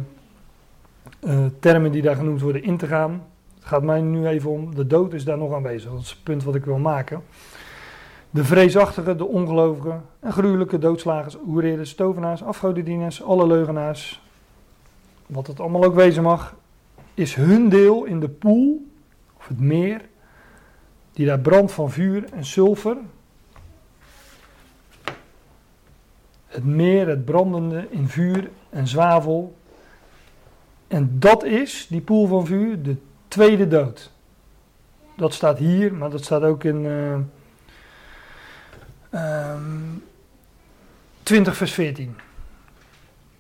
uh, termen die daar genoemd worden in te gaan. Het gaat mij nu even om, de dood is daar nog aanwezig. Dat is het punt wat ik wil maken. De vreesachtigen, de ongelovigen en gruwelijke doodslagers, hoereerders, tovenaars, afgodendieners, alle leugenaars, wat het allemaal ook wezen mag, is hun deel in de poel, of het meer, die daar brandt van vuur en sulfer. Het meer, het brandende in vuur en zwavel. En dat is, die poel van vuur, de tweede dood. Dat staat hier, maar dat staat ook in uh, um, 20 vers 14.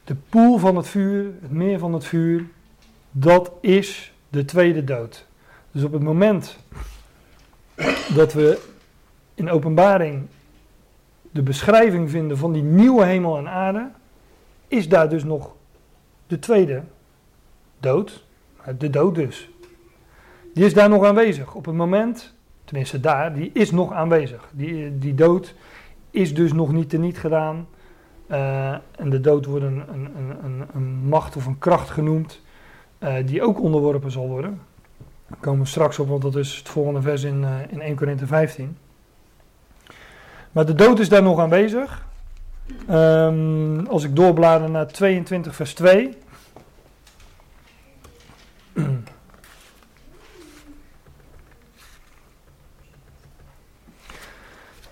De poel van het vuur, het meer van het vuur, dat is de tweede dood. Dus op het moment dat we in openbaring de beschrijving vinden van die nieuwe hemel en aarde, is daar dus nog de tweede dood, de dood dus. Die is daar nog aanwezig. Op het moment, tenminste daar, die is nog aanwezig. Die, die dood is dus nog niet teniet gedaan. Uh, en de dood wordt een, een, een, een, macht of een kracht genoemd, die ook onderworpen zal worden. Daar komen we straks op, want dat is het volgende vers in, in 1 Korinthe 15. Maar de dood is daar nog aanwezig. Um, als ik doorblader naar 22 vers 2.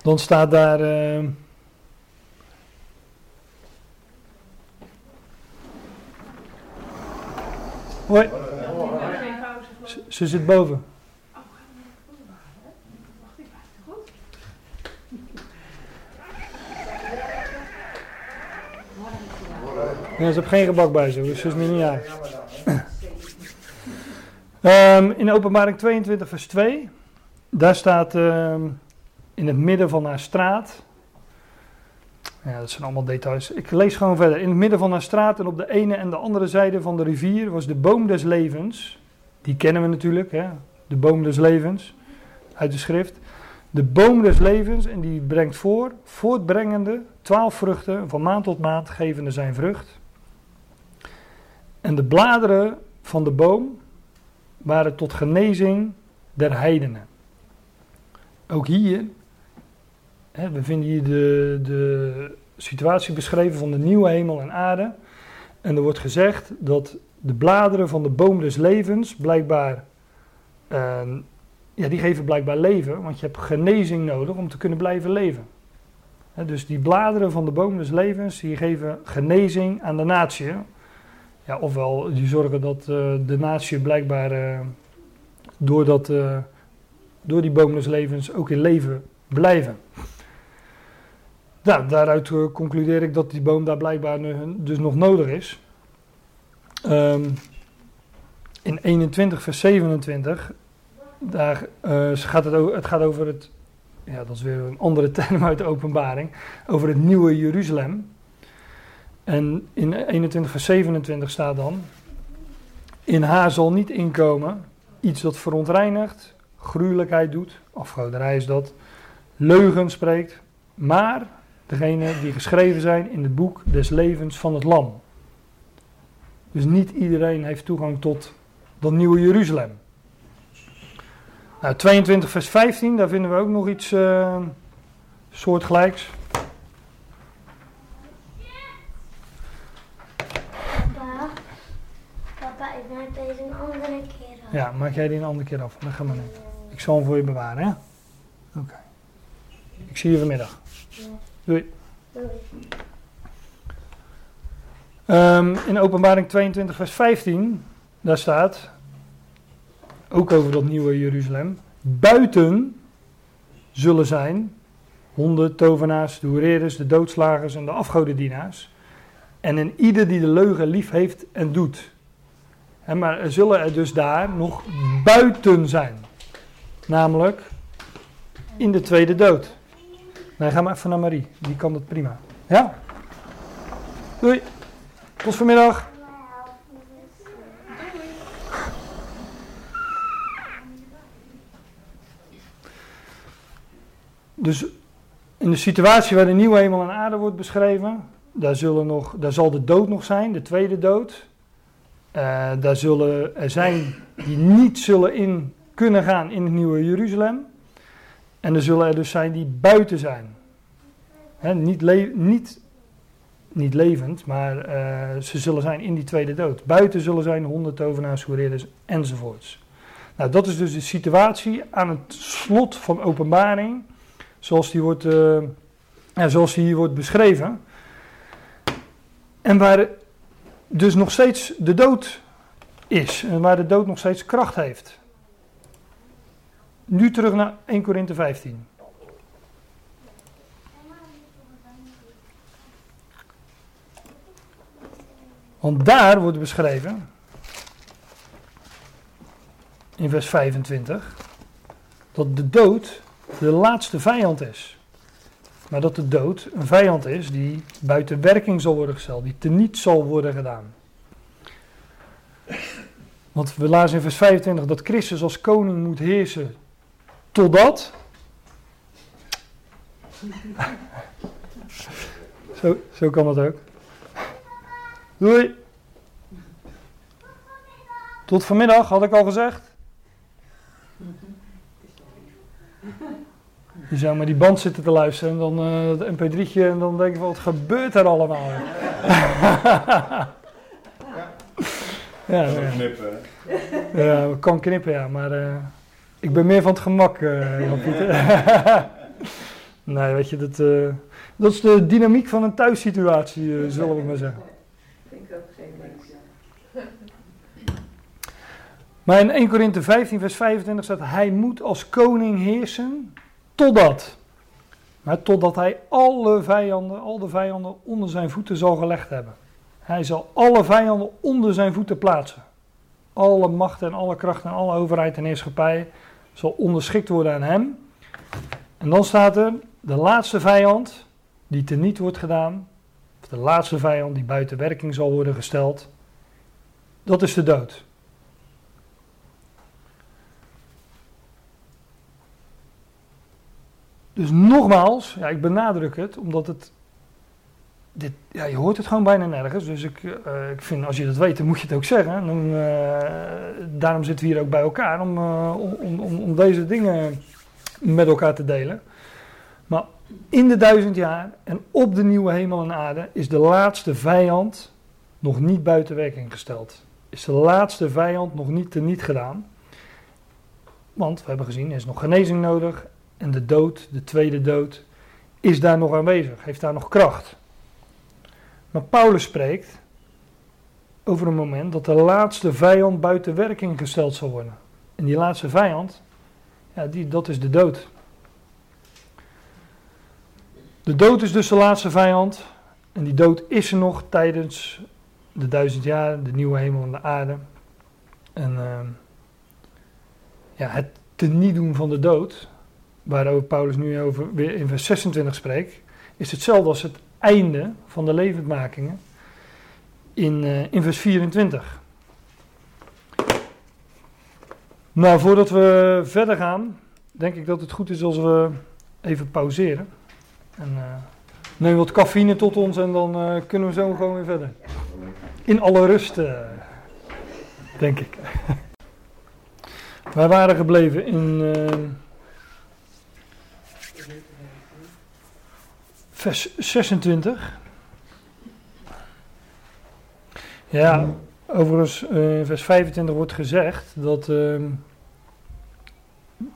Dan staat daar. Uh, Hoi. Ze, ze zit boven. Ja, ze heeft geen gebak bij ze, dus ze is niet uit. Um, in openbaring 22 vers 2, daar staat um, in het midden van haar straat, ja, dat zijn allemaal details. Ik lees gewoon verder. In het midden van haar straat en op de ene en de andere zijde van de rivier was de boom des levens. Die kennen we natuurlijk, hè? de boom des levens uit de schrift. De boom des levens en die brengt voor, voortbrengende, twaalf vruchten, van maand tot maand gevende zijn vrucht. En de bladeren van de boom waren tot genezing der heidenen. Ook hier we vinden hier de, de situatie beschreven van de nieuwe hemel en aarde. En er wordt gezegd dat de bladeren van de boom des levens blijkbaar, uh, ja, die geven blijkbaar leven, want je hebt genezing nodig om te kunnen blijven leven. dus die bladeren van de boom des levens, die geven genezing aan de natie. Ja, ofwel, die zorgen dat uh, de natie blijkbaar uh, door, dat, uh, door die boom levens ook in leven blijven. Nou, daaruit concludeer ik dat die boom daar blijkbaar dus nog nodig is. Um, in 21 vers 27, daar gaat het, over, het gaat over het ja, dat is weer een andere term uit de openbaring, over het nieuwe Jeruzalem. En in 21 vers 27 staat dan, in haar zal niet inkomen iets dat verontreinigt, gruwelijkheid doet, afgoderij is dat, leugen spreekt, maar degene die geschreven zijn in het boek des levens van het lam. Dus niet iedereen heeft toegang tot dat nieuwe Jeruzalem. Nou, 22 vers 15, daar vinden we ook nog iets uh, soortgelijks. Papa, papa, ik maak deze een andere keer af. Ja, maak jij die een andere keer af. Dan gaan we niet. Ik zal hem voor je bewaren, hè? Oké. Ik zie je vanmiddag. Doei. Um, in openbaring 22 vers 15, daar staat, ook over dat nieuwe Jeruzalem, buiten zullen zijn honden, tovenaars, de hoereerders, de doodslagers en de afgodendienaars. En in ieder die de leugen lief heeft en doet. Maar er zullen er dus daar nog buiten zijn. Namelijk in de tweede dood. Nee, ga maar even naar Marie. Die kan dat prima. Ja? Doei. Tot vanmiddag. Dus in de situatie waar de nieuwe hemel en aarde wordt beschreven, daar, zullen nog, daar zal de dood nog zijn, de tweede dood. Uh, daar zullen er zijn die niet zullen in kunnen gaan in het nieuwe Jeruzalem. En er zullen er dus zijn die buiten zijn. He, niet, niet, niet levend, maar uh, ze zullen zijn in die tweede dood. Buiten zullen zijn honderd tovenaars, hoereerders enzovoorts. Nou, dat is dus de situatie aan het slot van openbaring zoals die, wordt, ja, zoals die hier wordt beschreven. En waar dus nog steeds de dood is. En waar de dood nog steeds kracht heeft. Nu terug naar 1 Korinthe 15. Want daar wordt beschreven, in vers 25, dat de dood de laatste vijand is. Maar dat de dood een vijand is die buiten werking zal worden gesteld, die teniet zal worden gedaan. Want we lazen in vers 25 dat Christus als koning moet heersen totdat. zo, zo kan dat ook. Doei. Tot vanmiddag had ik al gezegd. Je zou maar die band zitten te luisteren en dan uh, het mp3'tje en dan denk je van wat gebeurt er allemaal? ja, ja, knippen. Ja, kan knippen ja, maar uh, ik ben meer van het gemak, uh, Jan Pieter. nee, weet je, dat, dat is de dynamiek van een thuissituatie, zullen we maar zeggen. Ik ook geen Maar in 1 Korinthe 15, vers 25 staat: Hij moet als koning heersen Totdat. Maar totdat hij alle vijanden, al de vijanden onder zijn voeten zal gelegd hebben. Hij zal alle vijanden onder zijn voeten plaatsen. Alle macht en alle kracht en alle overheid en heerschappij zal onderschikt worden aan hem. En dan staat er, de laatste vijand die teniet wordt gedaan, of de laatste vijand die buiten werking zal worden gesteld, dat is de dood. Dus nogmaals, ja, ik benadruk het, omdat het. Dit, ja, je hoort het gewoon bijna nergens. Dus ik, uh, ik vind, als je dat weet, dan moet je het ook zeggen. Dan, uh, daarom zitten we hier ook bij elkaar, om, uh, om, om, om deze dingen met elkaar te delen. Maar in de duizend jaar en op de nieuwe hemel en aarde is de laatste vijand nog niet buiten werking gesteld. Is de laatste vijand nog niet teniet gedaan. Want we hebben gezien, er is nog genezing nodig en de dood, de tweede dood, is daar nog aanwezig, heeft daar nog kracht. Maar Paulus spreekt over een moment dat de laatste vijand buiten werking gesteld zal worden. En die laatste vijand, ja, die, dat is de dood. De dood is dus de laatste vijand. En die dood is er nog tijdens de duizend jaar, de nieuwe hemel en de aarde. En uh, ja, het teniet doen van de dood, waarover Paulus nu over, weer in vers 26 spreekt, is hetzelfde als het einde van de levendmakingen in, uh, in vers 24. Nou, voordat we verder gaan, denk ik dat het goed is als we even pauzeren. En uh, neem wat cafeïne tot ons en dan uh, kunnen we zo gewoon weer verder. In alle rust, denk ik. Wij waren gebleven in vers 26. Ja, overigens uh, in vers 25 wordt gezegd dat, uh,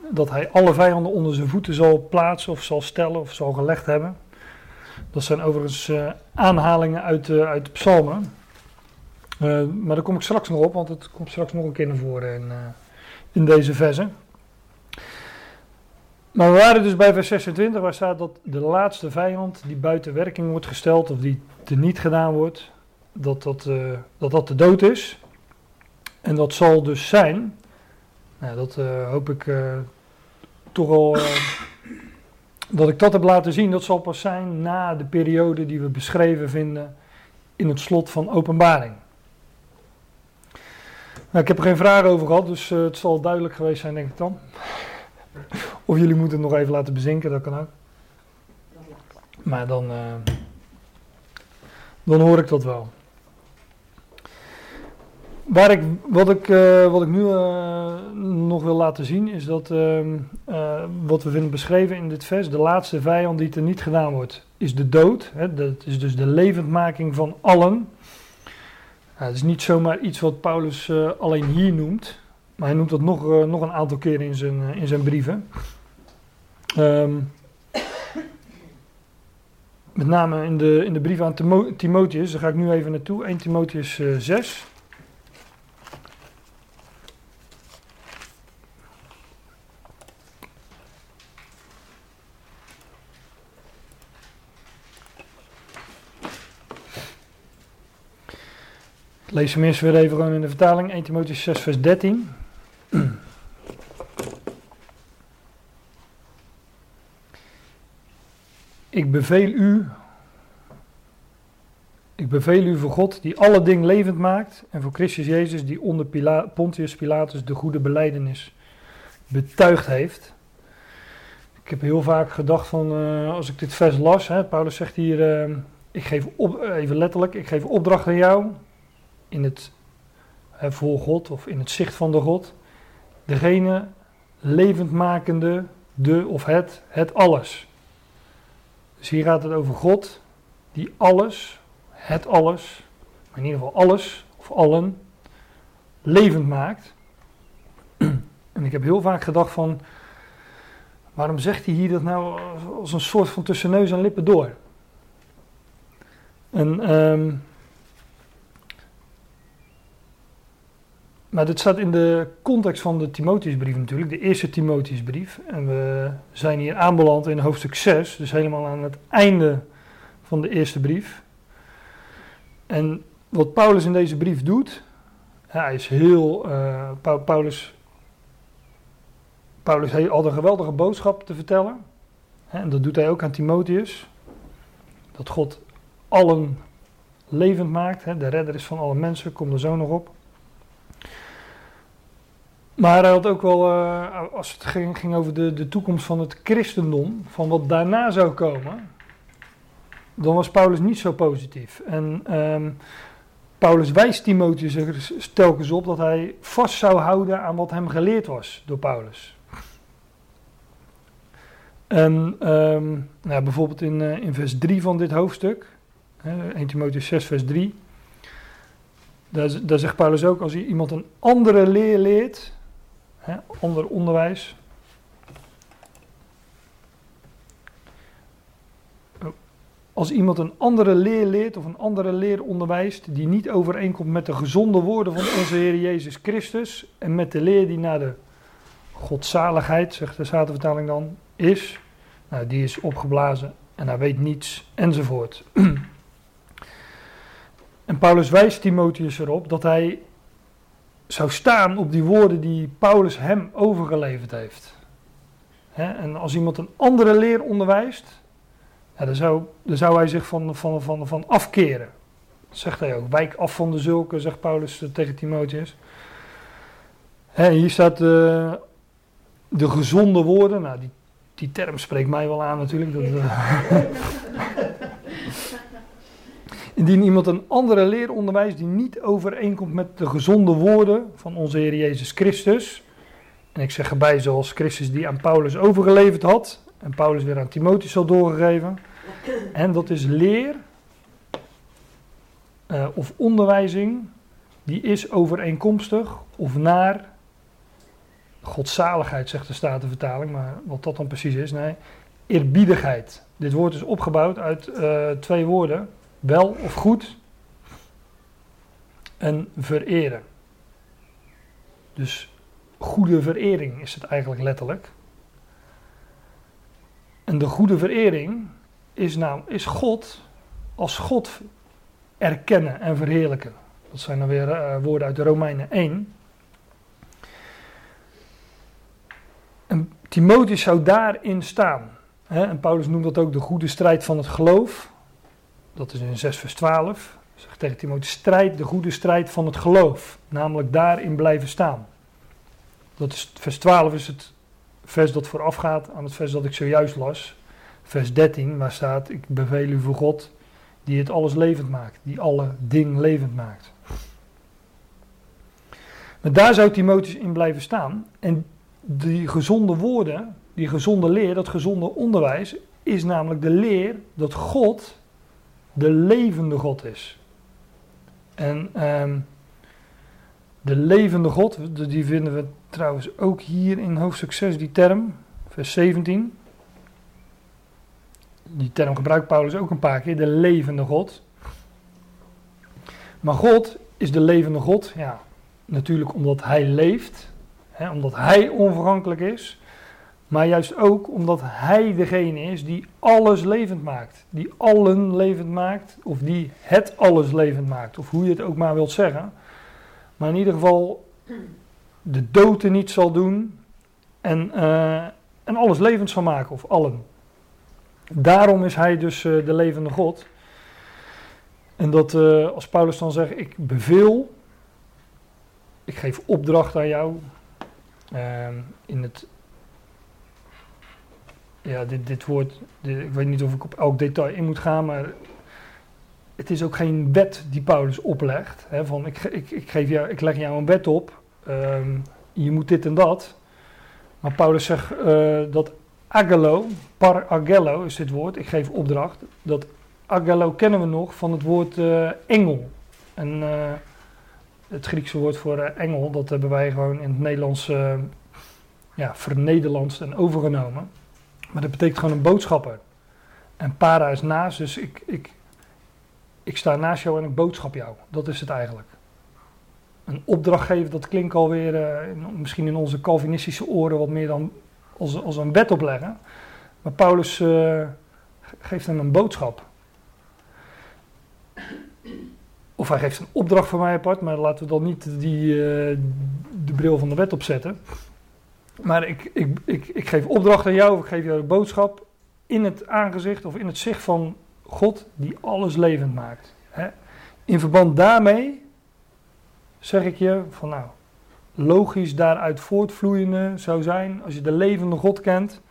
dat hij alle vijanden onder zijn voeten zal plaatsen of zal stellen of zal gelegd hebben. Dat zijn overigens uh, aanhalingen uit, uit de psalmen. maar daar kom ik straks nog op, want het komt straks nog een keer naar voren in, in deze versen. Maar we waren dus bij vers 26, waar staat dat de laatste vijand die buiten werking wordt gesteld, of die teniet gedaan wordt, dat dat, uh, dat dat de dood is. En dat zal dus zijn, nou, dat uh, hoop ik uh, toch al, dat ik dat heb laten zien, dat zal pas zijn na de periode die we beschreven vinden in het slot van openbaring. Nou, ik heb er geen vragen over gehad, dus het zal duidelijk geweest zijn, denk ik dan. Of jullie moeten het nog even laten bezinken, dat kan ook. Maar dan, uh, dan hoor ik dat wel. Waar ik, wat, ik, uh, wat ik nu uh, nog wil laten zien is dat ehm, wat we vinden beschreven in dit vers, de laatste vijand die er niet gedaan wordt, is de dood. Hè, dat is dus de levendmaking van allen. het is niet zomaar iets wat Paulus alleen hier noemt, maar hij noemt dat nog, nog een aantal keren in zijn, in zijn brieven. Um, met name in de, in de brief aan Timo Timotheus, daar ga ik nu even naartoe, 1 Timotheus uh, 6. Ik lees hem eerst weer even in de vertaling, 1 Timotheus 6 vers 13. Ik beveel u, ik beveel u voor God die alle dingen levend maakt en voor Christus Jezus die onder Pontius Pilatus de goede beleidenis betuigd heeft. Ik heb heel vaak gedacht van, uh, als ik dit vers las, hè, Paulus zegt hier, uh, ik geef op, even letterlijk, ik geef opdracht aan jou in het voor God of in het zicht van de God. Degene levendmakende, de of het, het alles. Dus hier gaat het over God die alles, het alles, maar in ieder geval alles of allen, levend maakt. En ik heb heel vaak gedacht van, waarom zegt hij hier dat nou als een soort van tussen neus en lippen door? En um, Maar dit staat in de context van de Timotheusbrief natuurlijk, de eerste Timotheusbrief. En we zijn hier aanbeland in hoofdstuk 6, dus helemaal aan het einde van de eerste brief. En wat Paulus in deze brief doet, hij is heel, uh, Paulus, Paulus had een geweldige boodschap te vertellen. En dat doet hij ook aan Timotheus. Dat God allen levend maakt, de redder is van alle mensen, kom er zo nog op. Maar hij had ook wel, uh, als het ging, ging over de, de toekomst van het christendom, van wat daarna zou komen, dan was Paulus niet zo positief. En um, Paulus wijst Timotheus er telkens op dat hij vast zou houden aan wat hem geleerd was door Paulus. En um, nou, bijvoorbeeld in, uh, in vers 3 van dit hoofdstuk, uh, 1 Timotheus 6 vers 3, daar, daar zegt Paulus ook, als iemand een andere leer leert, Hè, onder onderwijs. Als iemand een andere leer leert of een andere leer onderwijst die niet overeenkomt met de gezonde woorden van onze Heer Jezus Christus en met de leer die naar de godzaligheid, zegt de Statenvertaling dan, is, nou, die is opgeblazen en hij weet niets enzovoort. En Paulus wijst Timotheus erop dat hij zou staan op die woorden die Paulus hem overgeleverd heeft. En als iemand een andere leer onderwijst, ja, dan, zou, dan zou hij zich van, van, van, van afkeren. Dat zegt hij ook. Wijk af van de zulke, zegt Paulus tegen Timotheus. Hè, hier staat de, de gezonde woorden. Nou, die, die term spreekt mij wel aan natuurlijk. Dat, uh, Indien iemand een andere leer onderwijst die niet overeenkomt met de gezonde woorden van onze Heer Jezus Christus. En ik zeg erbij zoals Christus die aan Paulus overgeleverd had. En Paulus weer aan Timotheus zal doorgegeven. En dat is leer uh, of onderwijzing die is overeenkomstig of naar godzaligheid, zegt de Statenvertaling. Maar wat dat dan precies is, nee, eerbiedigheid. Dit woord is opgebouwd uit uh, twee woorden wel of goed en vereren. Dus goede verering is het eigenlijk letterlijk. En de goede verering is, nou, is God als God erkennen en verheerlijken. Dat zijn dan weer uh, woorden uit de Romeinen 1. En Timotheus zou daarin staan. Hè? En Paulus noemt dat ook de goede strijd van het geloof dat is in 6 vers 12, zegt tegen Timotheus, strijd de goede strijd van het geloof, namelijk daarin blijven staan. Dat is, vers 12 is het vers dat voorafgaat aan het vers dat ik zojuist las. Vers 13, waar staat, ik beveel u voor God, die het alles levend maakt, die alle ding levend maakt. Maar daar zou Timotheus in blijven staan. En die gezonde woorden, die gezonde leer, dat gezonde onderwijs, is namelijk de leer dat God de levende God is. En um, de levende God, die vinden we trouwens ook hier in hoofdstuk 6, die term, vers 17. Die term gebruikt Paulus ook een paar keer, de levende God. Maar God is de levende God, ja, natuurlijk omdat Hij leeft, hè, omdat Hij onvergankelijk is. Maar juist ook omdat Hij degene is die alles levend maakt. Die allen levend maakt. Of die het alles levend maakt. Of hoe je het ook maar wilt zeggen. Maar in ieder geval de dood niet zal doen. En, uh, en alles levend zal maken. Of allen. Daarom is Hij dus uh, de levende God. En dat uh, als Paulus dan zegt: Ik beveel. Ik geef opdracht aan jou. in het ja, dit, dit woord, ik weet niet of ik op elk detail in moet gaan, maar het is ook geen wet die Paulus oplegt. Hè, van ik, ik, ik, geef jou, ik leg jou een wet op, um, je moet dit en dat. Maar Paulus zegt uh, dat agelo, par agello is dit woord, ik geef opdracht. Dat agello kennen we nog van het woord uh, engel. En uh, het Griekse woord voor engel, dat hebben wij gewoon in het Nederlands ja, en overgenomen. Maar dat betekent gewoon een boodschapper. En para is naast, dus ik, ik, ik sta naast jou en ik boodschap jou. Dat is het eigenlijk. Een opdrachtgever, dat klinkt alweer uh, misschien in onze Calvinistische oren wat meer dan als, als een wet opleggen. Maar Paulus uh, geeft hem een boodschap. Of hij geeft een opdracht voor mij apart, maar laten we dan niet die, uh, de bril van de wet opzetten. Maar ik, ik, ik, ik geef opdracht aan jou, of ik geef jou de boodschap in het aangezicht of in het zicht van God die alles levend maakt. In verband daarmee zeg ik je van nou, logisch daaruit voortvloeiende zou zijn als je de levende God kent.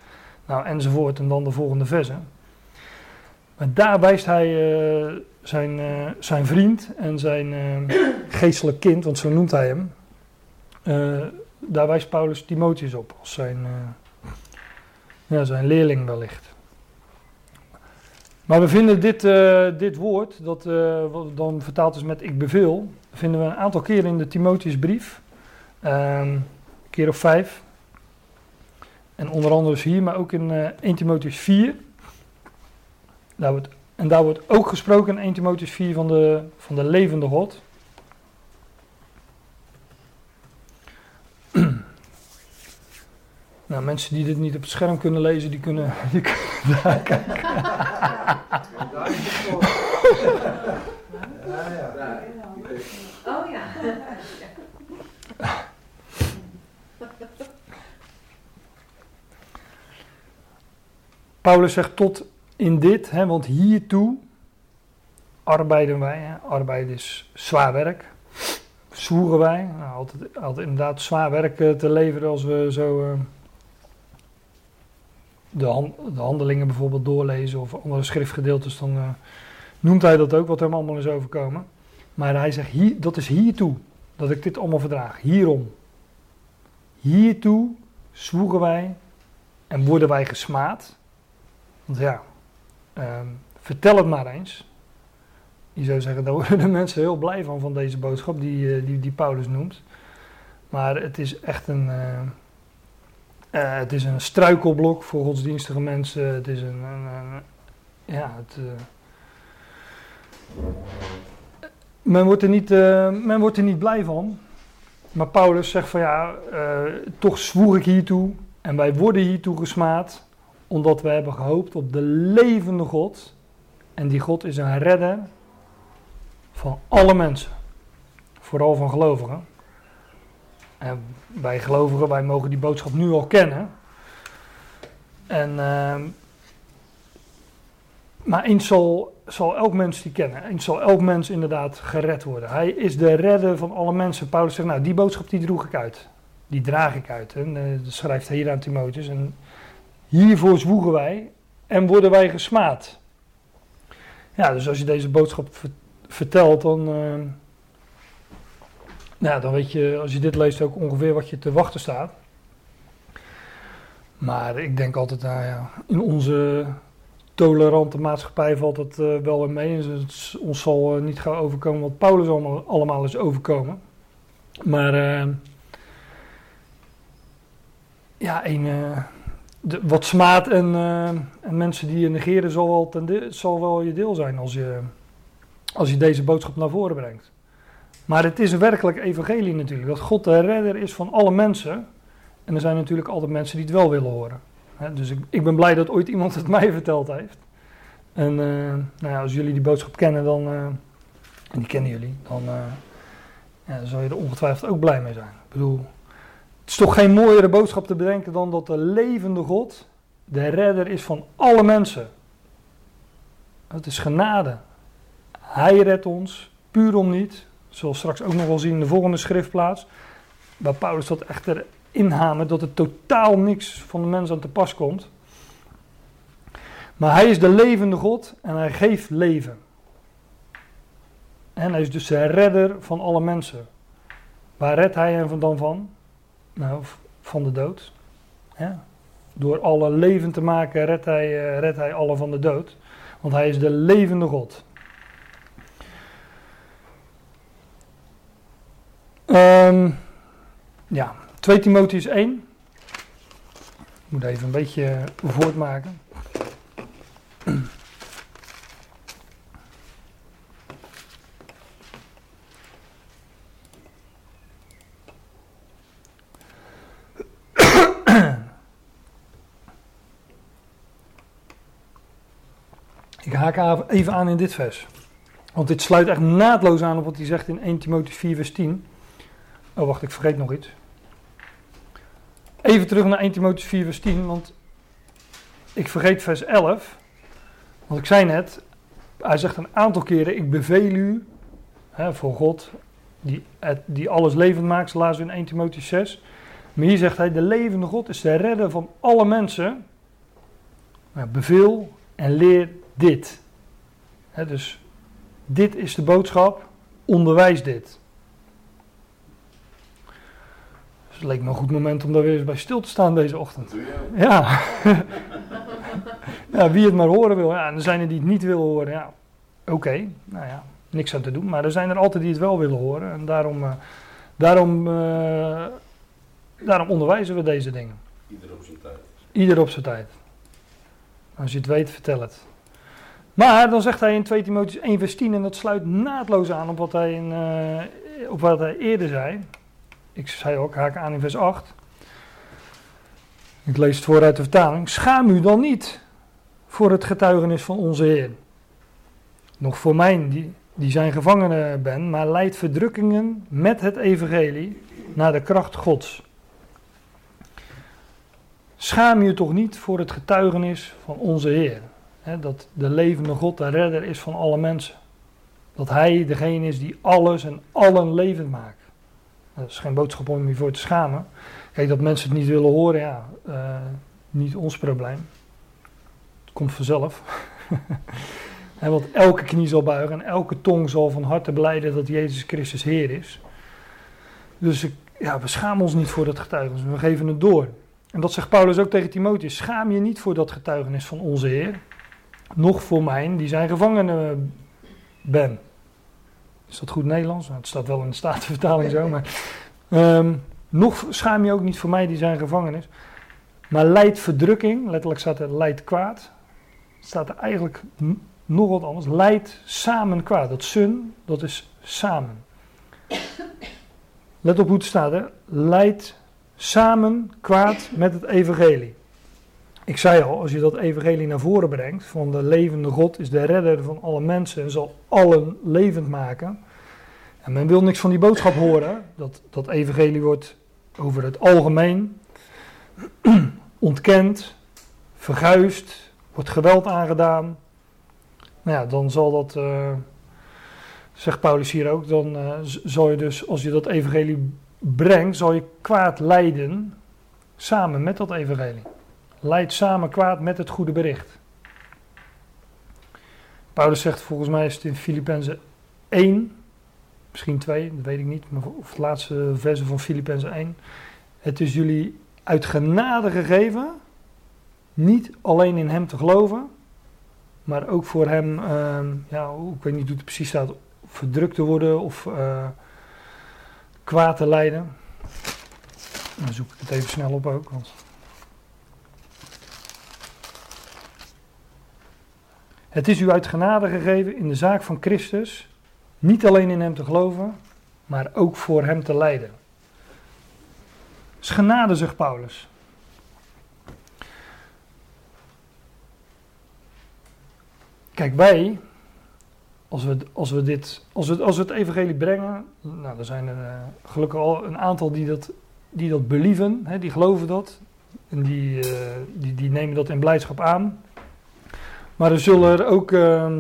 Nou, enzovoort. En dan de volgende verse. Maar daar wijst hij uh, zijn, uh, zijn vriend en zijn uh, geestelijk kind, want zo noemt hij hem, daar wijst Paulus Timotheus op als zijn, uh, ja, zijn leerling wellicht. Maar we vinden dit, uh, dit woord, dat uh, dan vertaald is met ik beveel, vinden we een aantal keren in de Timotheusbrief. Um, een keer of vijf. En onder andere dus hier, maar ook in 1 Timotheus 4. Daar wordt, en daar wordt ook gesproken in 1 Timotheus 4 van de, van de levende God. Nou, mensen die dit niet op het scherm kunnen lezen, die kunnen, die kunnen daar kijken. Oh ja. Paulus zegt tot in dit, hè, want hiertoe arbeiden wij. Hè. Arbeid is zwaar werk. Zwoeren wij. Nou, altijd, altijd inderdaad zwaar werk eh, te leveren als we zo uh, de, de, handelingen bijvoorbeeld doorlezen of andere schriftgedeeltes. Dan uh, noemt hij dat ook, wat hem allemaal is overkomen. Maar hij zegt, hier, dat is hiertoe dat ik dit allemaal verdraag. Hierom. Hiertoe zwoegen wij en worden wij gesmaad. Want ja, ehm, vertel het maar eens. Je zou zeggen, daar worden de mensen heel blij van, van deze boodschap die, eh, die, die Paulus noemt. Maar het is echt een, uh, uh, het is een struikelblok voor godsdienstige mensen. Het is een, een, ja, het, men, wordt er niet, men wordt er niet blij van. Maar Paulus zegt van ja, toch zwoer ik hiertoe en wij worden hiertoe gesmaad, omdat we hebben gehoopt op de levende God. En die God is een redder van alle mensen. Vooral van gelovigen. En wij gelovigen, wij mogen die boodschap nu al kennen. En, uh, maar eens zal, zal elk mens die kennen. Eens zal elk mens inderdaad gered worden. Hij is de redder van alle mensen. Paulus zegt, nou die boodschap die droeg ik uit. Die draag ik uit. En uh, dat schrijft hij hier aan Timotheus. En hiervoor zwoegen wij en worden wij gesmaad. Ja, dus als je deze boodschap vertelt, dan, uh, ja, dan weet je, als je dit leest, ook ongeveer wat je te wachten staat. Maar ik denk altijd, nou ja, in onze tolerante maatschappij valt het uh, wel in mee. En het, ons zal uh, niet gaan overkomen wat Paulus allemaal, allemaal is overkomen. Maar ja, een, de, wat smaad en, en mensen die je negeren zal wel, ten zal wel je deel zijn als je als je deze boodschap naar voren brengt. Maar het is een werkelijk evangelie natuurlijk. Dat God de redder is van alle mensen. En er zijn natuurlijk altijd mensen die het wel willen horen. dus ik, ik, ben blij dat ooit iemand het mij verteld heeft. En uh, nou ja, als jullie die boodschap kennen, dan, uh, en die kennen jullie, dan, uh, ja, je er ongetwijfeld ook blij mee zijn. Ik bedoel, het is toch geen mooiere boodschap te bedenken dan dat de levende God de redder is van alle mensen. Het is genade. Hij redt ons, puur om niet. Zoals straks ook nog wel zien in de volgende schriftplaats. Waar Paulus dat echter inhamert dat het totaal niks van de mens aan te pas komt. Maar hij is de levende God en hij geeft leven. En hij is dus de redder van alle mensen. Waar redt hij hen dan van? Nou, van de dood. Door alle leven te maken redt hij, uh, redt hij alle van de dood. Want hij is de levende God. Um, ja, 2 Timotheus 1. Ik moet even een beetje voortmaken. Ik haak even aan in dit vers. Want dit sluit echt naadloos aan op wat hij zegt in 1 Timotheus 4, vers 10. Oh, wacht, ik vergeet nog iets. Even terug naar 1 Timotheus 4, vers 10, want ik vergeet vers 11. Want ik zei net, hij zegt een aantal keren: Ik beveel u hè, voor God, die, die alles levend maakt, we in 1 Timotheus 6. Maar hier zegt hij: De levende God is de redder van alle mensen. Nou, beveel en leer dit. Hè, dus dit is de boodschap, onderwijs dit. Dus het leek me een goed moment om daar weer eens bij stil te staan deze ochtend. Ja. ja, wie het maar horen wil. Ja, en er zijn er die het niet willen horen. Ja, oké. Nou ja, niks aan te doen. Maar er zijn er altijd die het wel willen horen. En daarom, uh, daarom, uh, daarom onderwijzen we deze dingen. Ieder op zijn tijd. Ieder op zijn tijd. Als je het weet, vertel het. Maar dan zegt hij in 2 Timotheus 1 vers 10, en dat sluit naadloos aan op wat hij, in, uh, op wat hij eerder zei ik zei ook, haak aan in vers 8. Ik lees het voor uit de vertaling. Schaam u dan niet voor het getuigenis van onze Heer. Nog voor mij, die, die zijn gevangene ben, maar leidt verdrukkingen met het evangelie naar de kracht Gods. Schaam je toch niet voor het getuigenis van onze Heer. dat de levende God de redder is van alle mensen. Dat Hij degene is die alles en allen levend maakt. Dat is geen boodschap om je voor te schamen. Kijk, dat mensen het niet willen horen, ja, uh, niet ons probleem. Het komt vanzelf. want elke knie zal buigen en elke tong zal van harte blijden dat Jezus Christus Heer is. Dus ja, we schamen ons niet voor dat getuigenis, we geven het door. En dat zegt Paulus ook tegen Timotheus: schaam je niet voor dat getuigenis van onze Heer, nog voor mij, die zijn gevangene ben. Is dat goed Nederlands? Nou, het staat wel in de Statenvertaling zo, maar. Um, nog schaam je ook niet voor mij, die zijn gevangenis. Maar leidt verdrukking, letterlijk staat er leidt kwaad. Staat er eigenlijk nog wat anders. Leidt samen kwaad. Dat sun, dat is samen. Let op hoe het staat, hè. Leidt samen kwaad met het evangelie. Ik zei al, als je dat evangelie naar voren brengt, van de levende God is de redder van alle mensen en zal allen levend maken. En men wil niks van die boodschap horen, dat dat evangelie wordt over het algemeen ontkend, verguist, wordt geweld aangedaan. Nou ja, dan zal dat, uh, zegt Paulus hier ook, dan uh, zal je dus, als je dat evangelie brengt, zal je kwaad lijden samen met dat evangelie. Leid samen kwaad met het goede bericht. Paulus zegt volgens mij is het in Filippenzen 1, misschien 2, dat weet ik niet, maar of het laatste verse van Filippenzen 1. Het is jullie uit genade gegeven, niet alleen in hem te geloven, maar ook voor hem, uh, ja, ik weet niet hoe het precies staat, verdrukt te worden of uh, kwaad te lijden. Dan zoek ik het even snel op ook. Want Het is u uit genade gegeven in de zaak van Christus, niet alleen in hem te geloven, maar ook voor hem te lijden. is genade, zegt Paulus. Kijk, wij, als we, als we, dit, als we, als we het evangelie brengen, nou, er zijn er uh, gelukkig al een aantal die dat, die dat believen, hè, die geloven dat. En die, uh, die, die nemen dat in blijdschap aan. Maar er zullen er ook, uh,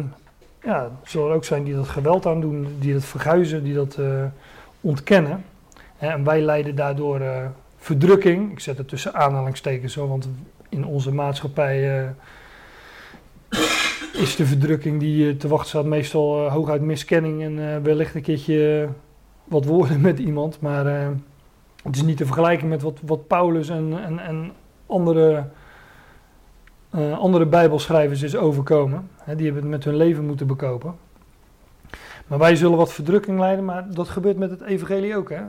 ja, zullen er ook zijn die dat geweld aan doen, die dat verguizen, die dat uh, ontkennen. En wij leiden daardoor uh, verdrukking. Ik zet het tussen aanhalingstekens zo, want in onze maatschappij uh, is de verdrukking die te wachten staat meestal hooguit miskenning en wellicht een keertje wat woorden met iemand. Maar het is niet te vergelijken met wat, wat Paulus en, en, en andere uh, andere Bijbelschrijvers is overkomen. Hè, die hebben het met hun leven moeten bekopen. Maar wij zullen wat verdrukking leiden, maar dat gebeurt met het evangelie ook. Hè?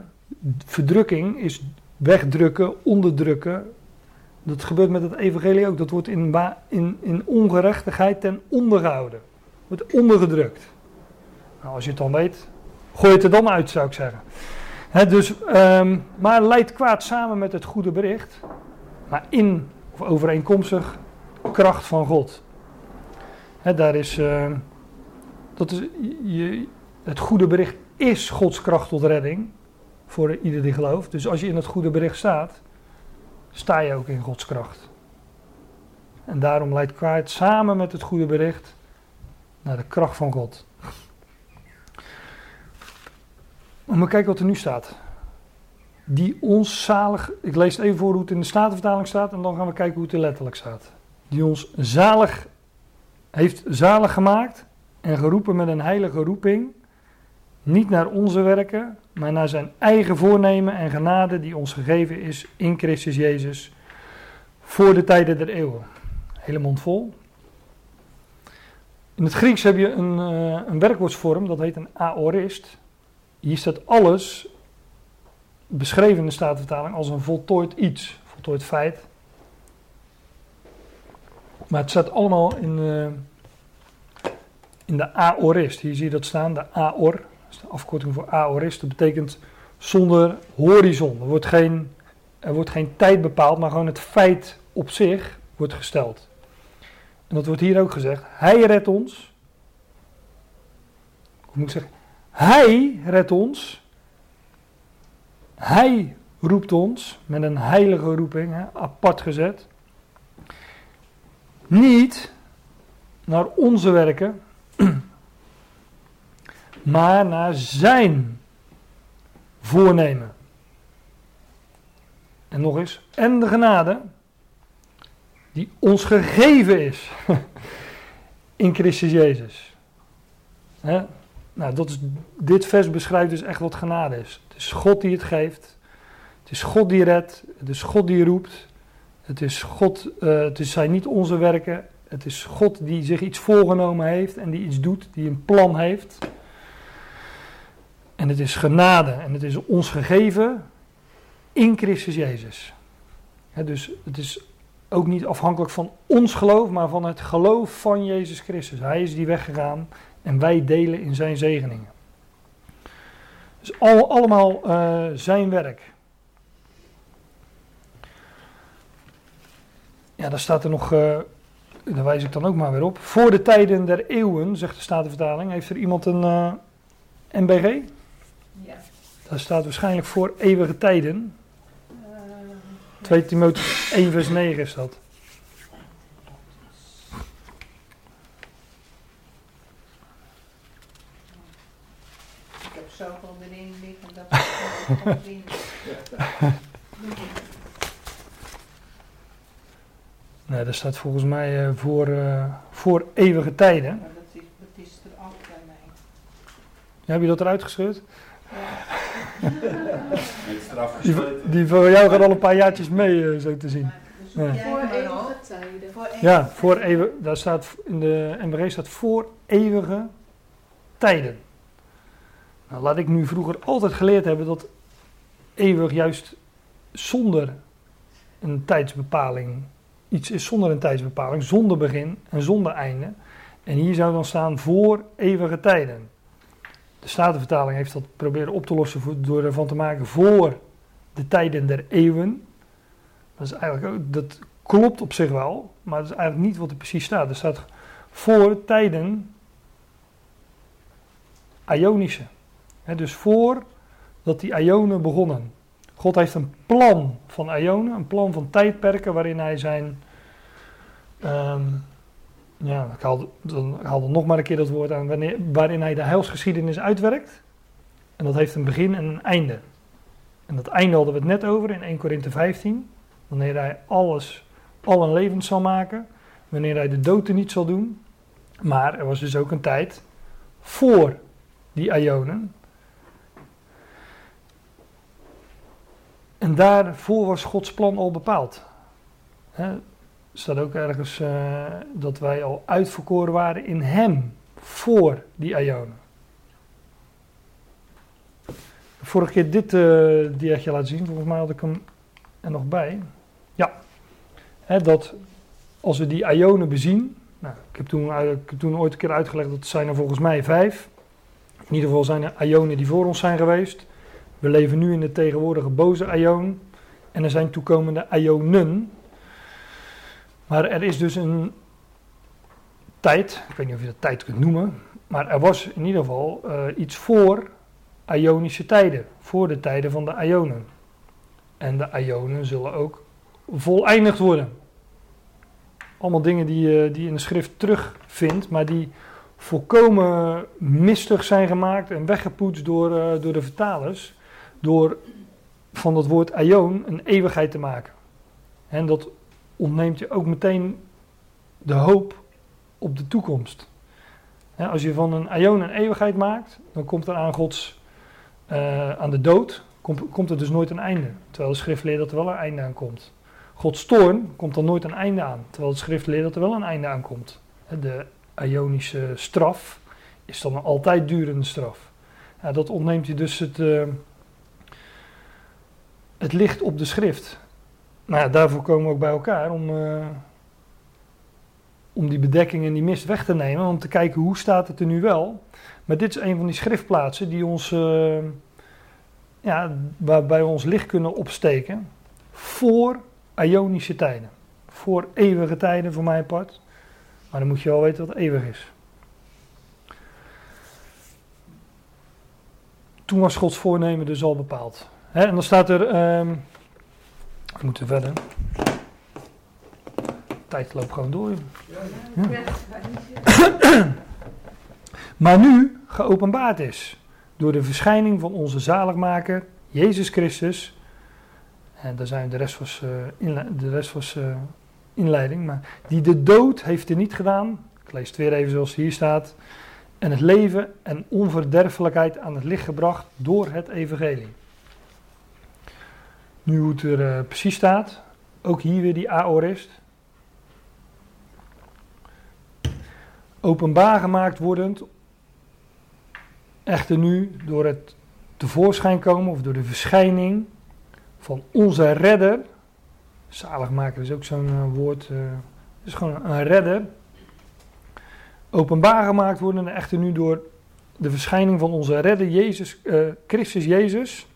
Verdrukking is wegdrukken, onderdrukken. Dat gebeurt met het evangelie ook. Dat wordt in, in, in ongerechtigheid ten onder gehouden. Wordt ondergedrukt. Nou, als je het dan weet, gooi het er dan uit, zou ik zeggen. dus, um, maar leidt kwaad samen met het goede bericht. Maar in of overeenkomstig kracht van God. daar is, uh, dat is je, het goede bericht is Gods kracht tot redding voor ieder die gelooft. Dus als je in het goede bericht staat, sta je ook in Gods kracht. En daarom leidt kwaad samen met het goede bericht naar de kracht van God. Maar kijken wat er nu staat. Die ons zalig. Ik lees even voor hoe het in de Statenvertaling staat en dan gaan we kijken hoe het er letterlijk staat die ons zalig heeft zalig gemaakt en geroepen met een heilige roeping, niet naar onze werken, maar naar zijn eigen voornemen en genade die ons gegeven is in Christus Jezus voor de tijden der eeuwen. Hele mond vol. In het Grieks heb je een, uh, een werkwoordsvorm, dat heet een aorist. Hier staat alles beschreven in de Statenvertaling als een voltooid iets, voltooid feit. Maar het staat allemaal in, uh, in de aorist. Hier zie je dat staan, de aor. Dat is de afkorting voor aorist. Dat betekent zonder horizon. Er wordt geen, er wordt geen tijd bepaald, maar gewoon het feit op zich wordt gesteld. En dat wordt hier ook gezegd. Hij redt ons. Hoe moet ik zeggen? Hij redt ons. Hij roept ons met een heilige roeping, hè, apart gezet. Niet naar onze werken, maar naar zijn voornemen. En nog eens, en de genade die ons gegeven is in Christus Jezus. Nou, dat dit vers beschrijft dus echt wat genade is. Het is God die het geeft. Het is God die redt. Het is God die roept. Het is God, uh, het is zijn niet onze werken. Het is God die zich iets voorgenomen heeft en die iets doet, die een plan heeft. En het is genade en het is ons gegeven in Christus Jezus. dus het is ook niet afhankelijk van ons geloof, maar van het geloof van Jezus Christus. Hij is die weggegaan en wij delen in zijn zegeningen. Dus al, allemaal uh, zijn werk. Ja, daar staat er nog, uh, daar wijs ik dan ook maar weer op. Voor de tijden der eeuwen, zegt de Statenvertaling. Heeft er iemand een uh, eh, MBG? Ja. Daar staat waarschijnlijk voor eeuwige tijden. 2 Timotheus 1 vers 9 is dat. Ik heb zoveel erin liggen dat ik het niet Nee, dat staat volgens mij uh, voor, uh, voor eeuwige tijden. Ja, dat, is, dat is er af bij mij. Ja, heb je dat eruit gescheurd? Die, die voor jou gaat al een paar jaartjes mee, uh, zo te zien. Ja. Voor eeuwige tijden. Voor eeuwige ja, voor eeuwige, daar staat in de MBG staat voor eeuwige tijden. Nou, laat ik nu vroeger altijd geleerd hebben dat eeuwig juist zonder een tijdsbepaling iets is zonder een tijdsbepaling, zonder begin en zonder einde. En hier zou dan staan voor eeuwige tijden. De Statenvertaling heeft dat proberen op te lossen door ervan te maken voor de tijden der eeuwen. Dat, is eigenlijk ook, dat klopt op zich wel, maar dat is eigenlijk niet wat er precies staat. Er staat voor tijden Ionische. dus voor dat die Ionen begonnen. God heeft een plan van Ionen, een plan van tijdperken waarin hij zijn. Um, ja, ik haal, dan haal nog maar een keer dat woord aan, wanneer, waarin hij de heilsgeschiedenis uitwerkt. En dat heeft een begin en een einde. En dat einde hadden we het net over in 1 Korinthe 15. Wanneer hij alles, allen levend zal maken. Wanneer hij de dood niet zal doen. Maar er was dus ook een tijd voor die Ionen. En daarvoor was Gods plan al bepaald. He, staat ook ergens uh, dat wij al uitverkoren waren in Hem voor die Ionen. Vorige keer dit uh, diaatje laten zien, volgens mij had ik hem er nog bij. Ja, dat als we die Ionen bezien, nou, ik, heb toen, ik toen ooit een keer uitgelegd dat zijn er volgens mij vijf. In ieder geval zijn er Ionen die voor ons zijn geweest. We leven nu in de tegenwoordige boze Ion. En er zijn toekomende Ionen. Maar er is dus een tijd, ik weet niet of je dat tijd kunt noemen, maar er was in ieder geval uh, iets voor Ionische tijden, voor de tijden van de Ionen. En de Ionen zullen ook voleindigd worden. Allemaal dingen die, uh, die je in de schrift terugvindt, maar die volkomen mistig zijn gemaakt en weggepoetst door, uh, door de vertalers door van dat woord aion een eeuwigheid te maken. En dat ontneemt je ook meteen de hoop op de toekomst. als je van een aion een eeuwigheid maakt, dan komt er aan Gods, uh, aan de dood, komt, komt er dus nooit een einde. Terwijl de schrift leert dat er wel een einde aan komt. Gods toorn komt dan nooit een einde aan, terwijl de schrift leert dat er wel een einde aan komt. De Ionische straf is dan een altijd durende straf. Dat ontneemt je dus het, uh, het licht op de schrift. Nou ja, daarvoor komen we ook bij elkaar om, uh, om die bedekking en die mist weg te nemen. Om te kijken hoe staat het er nu wel. Maar dit is een van die schriftplaatsen die ons, uh, ja, waarbij we ons licht kunnen opsteken. Voor Ionische tijden. Voor eeuwige tijden voor mijn part. Maar dan moet je wel weten wat eeuwig is. Toen was Gods voornemen dus al bepaald. En dan staat er. ehm we moeten verder. Tijd loopt gewoon door. Maar nu geopenbaard is door de verschijning van onze zaligmaker, Jezus Christus. En daar zijn de rest was, eh, de rest was eh, inleiding, maar die de dood heeft er niet gedaan. Ik lees het weer even zoals hier staat. En het leven en onverderfelijkheid aan het licht gebracht door het evangelie. Nu hoe het er eh, precies staat, ook hier weer die aorist. Openbaar gemaakt wordend, echter nu door het tevoorschijn komen of door de verschijning van onze redder. Zaligmaker is ook zo'n eh, woord, eh, is gewoon een redder. Openbaar gemaakt worden echter nu door de verschijning van onze redder Jezus, Christus Jezus.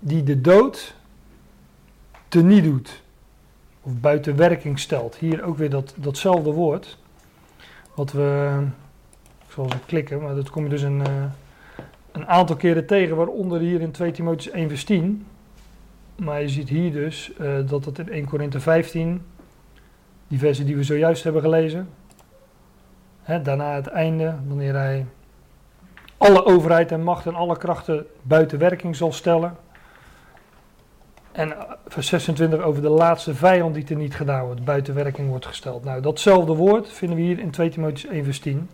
Die de dood teniet doet. Of buiten werking stelt. Hier ook weer dat, datzelfde woord. Wat we, ik zal eens klikken, maar dat kom je dus een, eh, een aantal keren tegen. Waaronder hier in 2 Timotheüs 1 vers 10. Maar je ziet hier dus eh, dat het in 1 Korinthe 15 die versen die we zojuist hebben gelezen. Hè, daarna het einde, wanneer hij alle overheid en macht en alle krachten buiten werking zal stellen. En vers 26 over de laatste vijand die er niet gedaan wordt, buiten werking wordt gesteld. Nou, datzelfde woord vinden we hier in 2 Timotheüs 1 vers 10.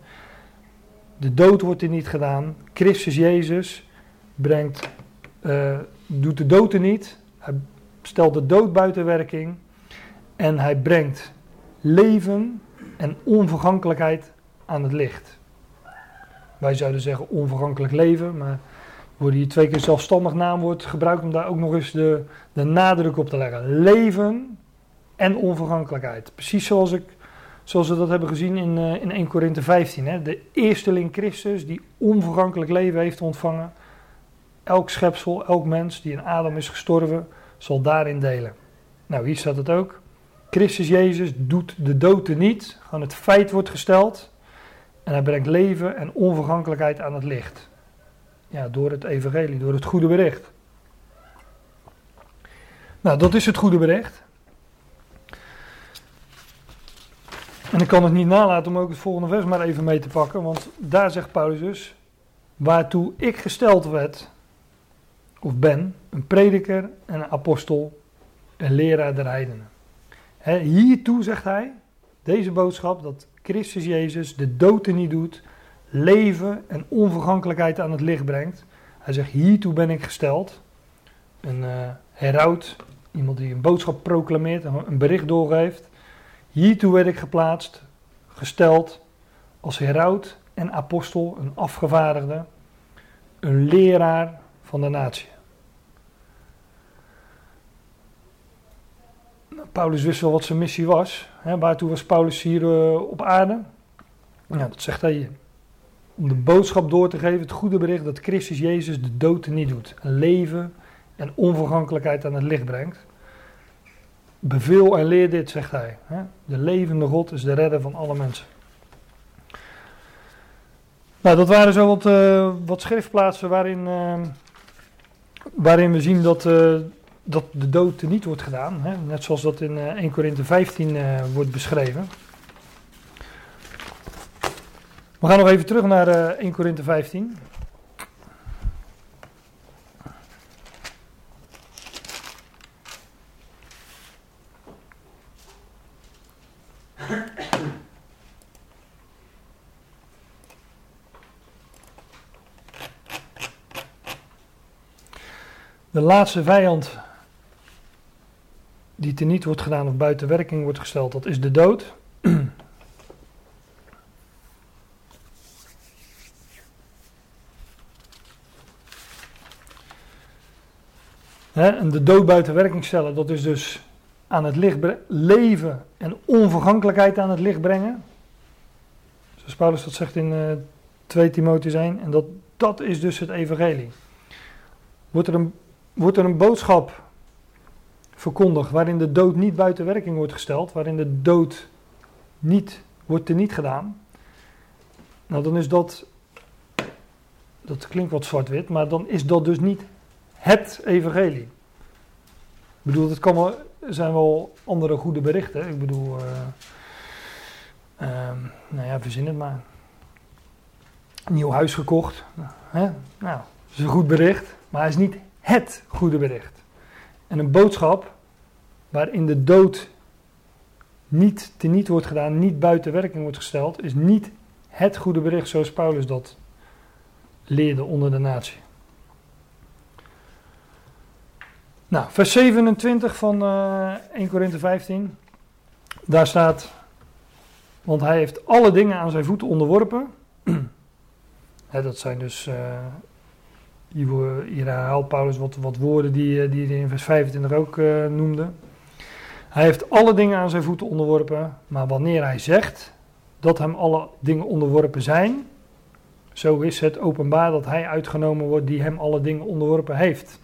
De dood wordt er niet gedaan. Christus Jezus brengt, eh, doet de dood niet. Hij stelt de dood buiten werking. En hij brengt leven en onvergankelijkheid aan het licht. Wij zouden zeggen onvergankelijk leven, maar wordt hier twee keer zelfstandig naamwoord gebruikt om daar ook nog eens de, de nadruk op te leggen. Leven en onvergankelijkheid. Precies zoals, ik, zoals we dat hebben gezien in, eh, in 1 Korinthe 15. Hè? De eersteling Christus die onvergankelijk leven heeft ontvangen. Elk schepsel, elk mens die in Adam is gestorven, zal daarin delen. Nou, hier staat het ook. Christus Jezus doet de dood niet. Gewoon het feit wordt gesteld. En hij brengt leven en onvergankelijkheid aan het licht. Ja, door het evangelie, door het goede bericht. Nou, dat is het goede bericht. En ik kan het niet nalaten om ook het volgende vers maar even mee te pakken. Want daar zegt Paulus dus, waartoe ik gesteld werd, of ben, een prediker en een apostel, een leraar der heidenen. Hiertoe zegt hij, deze boodschap, dat Christus Jezus de dood niet doet, leven en onvergankelijkheid aan het licht brengt. Hij zegt, hiertoe ben ik gesteld. Een uh, heraut, iemand die een boodschap proclameert, een bericht doorgeeft. Hiertoe werd ik geplaatst, gesteld als heraut en apostel, een afgevaardigde, een leraar van de natie. Paulus wist wel wat zijn missie was. Hè, waartoe was Paulus hier uh, op aarde? Ja, dat zegt hij hier. Om de boodschap door te geven, het goede bericht dat Christus Jezus de dood niet doet. Een leven en onvergankelijkheid aan het licht brengt. Beveel en leer dit, zegt hij. De levende God is de redder van alle mensen. Nou, dat waren zo wat, uh, wat schriftplaatsen waarin, uh, waarin we zien dat dat de dood niet wordt gedaan. Hè? Net zoals dat in uh, 1 Korinthe 15 uh, wordt beschreven. We gaan nog even terug naar uh, 1 Korinthe 15. De laatste vijand die teniet wordt gedaan of buiten werking wordt gesteld, dat is de dood. En de dood buiten werking stellen, dat is dus aan het licht leven en onvergankelijkheid aan het licht brengen. Zoals Paulus dat zegt in uh, 2 Timotheüs 1. En dat, dat is dus het evangelie. Wordt er een, wordt er een boodschap verkondigd, waarin de dood niet buiten werking wordt gesteld, waarin de dood niet, wordt er niet gedaan, nou dan is dat dat klinkt wat zwart-wit, maar dan is dat dus niet het evangelie. Ik bedoel, het er zijn wel andere goede berichten. Ik bedoel, uh, nou ja, verzin het maar. Nieuw huis gekocht. Hè? Nou, is een goed bericht, maar hij is niet het goede bericht. En een boodschap waarin de dood niet teniet wordt gedaan, niet buiten werking wordt gesteld, is niet het goede bericht zoals Paulus dat leerde onder de natie. Nou, vers 27 van uh, 1 Korinthe 15. Daar staat, want hij heeft alle dingen aan zijn voeten onderworpen. dat zijn dus, uh, hier, herhaalt Paulus wat, wat woorden die, die hij in vers 25 ook noemde. Hij heeft alle dingen aan zijn voeten onderworpen, maar wanneer hij zegt dat hem alle dingen onderworpen zijn, zo is het openbaar dat hij uitgenomen wordt die hem alle dingen onderworpen heeft.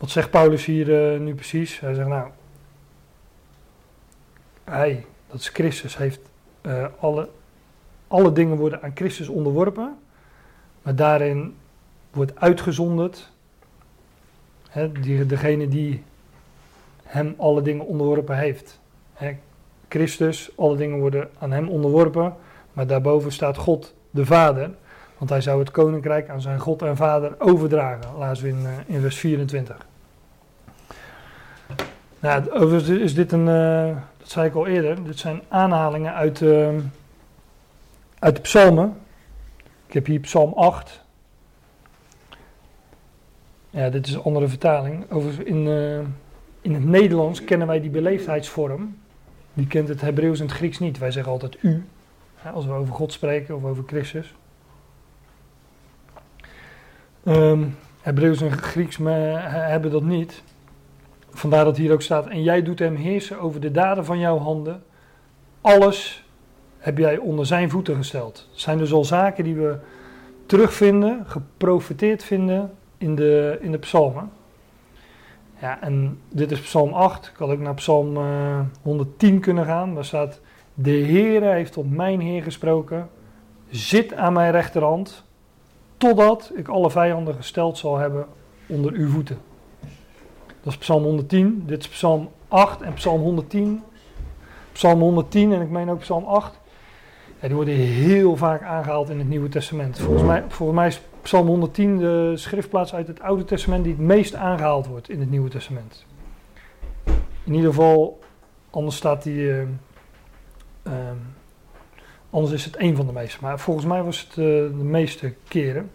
Wat zegt Paulus hier uh, nu precies? Hij zegt nou, hij, dat is Christus, heeft uh, alle, alle dingen worden aan Christus onderworpen, maar daarin wordt uitgezonderd hè, die, degene die hem alle dingen onderworpen heeft. Hè, Christus, alle dingen worden aan hem onderworpen, maar daarboven staat God de Vader, want hij zou het koninkrijk aan zijn God en Vader overdragen, laten we in, uh, in vers 24. Nou, overigens is dit een, uh, dat zei ik al eerder, dit zijn aanhalingen uit, uh, uit de psalmen. Ik heb hier psalm 8. Ja, dit is een andere vertaling. Overigens in, uh, in het Nederlands kennen wij die beleefdheidsvorm. Die kent het Hebreeuws en het Grieks niet. Wij zeggen altijd u, als we over God spreken of over Christus. Um, Hebreeuws en Grieks hebben dat niet. Vandaar dat hier ook staat: En jij doet hem heersen over de daden van jouw handen. Alles heb jij onder zijn voeten gesteld. Het zijn dus al zaken die we terugvinden, geprofiteerd vinden in de, in de psalmen. Ja, en dit is psalm 8. Ik had ook naar psalm uh, 110 kunnen gaan. Daar staat, de Heere heeft tot mijn Heer gesproken. Zit aan mijn rechterhand, totdat ik alle vijanden gesteld zal hebben onder uw voeten. Dat is Psalm 110. Dit is Psalm 8 en Psalm 110. Psalm 110 en ik meen ook Psalm 8. Ja, die worden heel vaak aangehaald in het Nieuwe Testament. Volgens mij, volgens mij is Psalm 110 de schriftplaats uit het Oude Testament die het meest aangehaald wordt in het Nieuwe Testament. In ieder geval, anders staat die. Uh, uh, anders is het één van de meeste. Maar volgens mij was het uh, de meeste keren.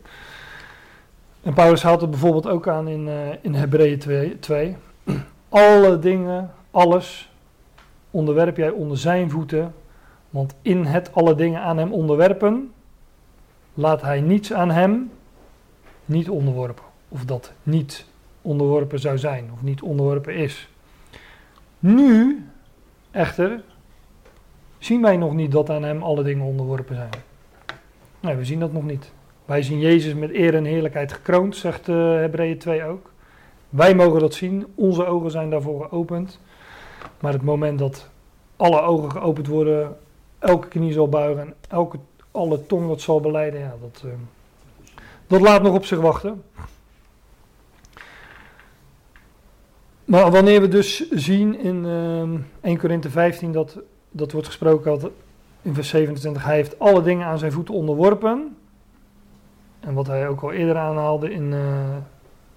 En Paulus haalt het bijvoorbeeld ook aan in, uh, in Hebreeën 2, 2. Alle dingen, alles, onderwerp jij onder zijn voeten. Want in het alle dingen aan hem onderwerpen, laat hij niets aan hem niet onderworpen. Of dat niet onderworpen zou zijn, of niet onderworpen is. Nu, echter, zien wij nog niet dat aan hem alle dingen onderworpen zijn. Nee, we zien dat nog niet. Wij zien Jezus met eer en heerlijkheid gekroond, zegt uh, Hebreeën 2 ook. Wij mogen dat zien, onze ogen zijn daarvoor geopend. Maar het moment dat alle ogen geopend worden, elke knie zal buigen en elke, alle tong dat zal beleiden, ja, dat, uh, dat laat nog op zich wachten. Maar wanneer we dus zien in uh, 1 Korinthe 15 dat, dat wordt gesproken in vers 27, hij heeft alle dingen aan zijn voeten onderworpen. En wat hij ook al eerder aanhaalde in uh,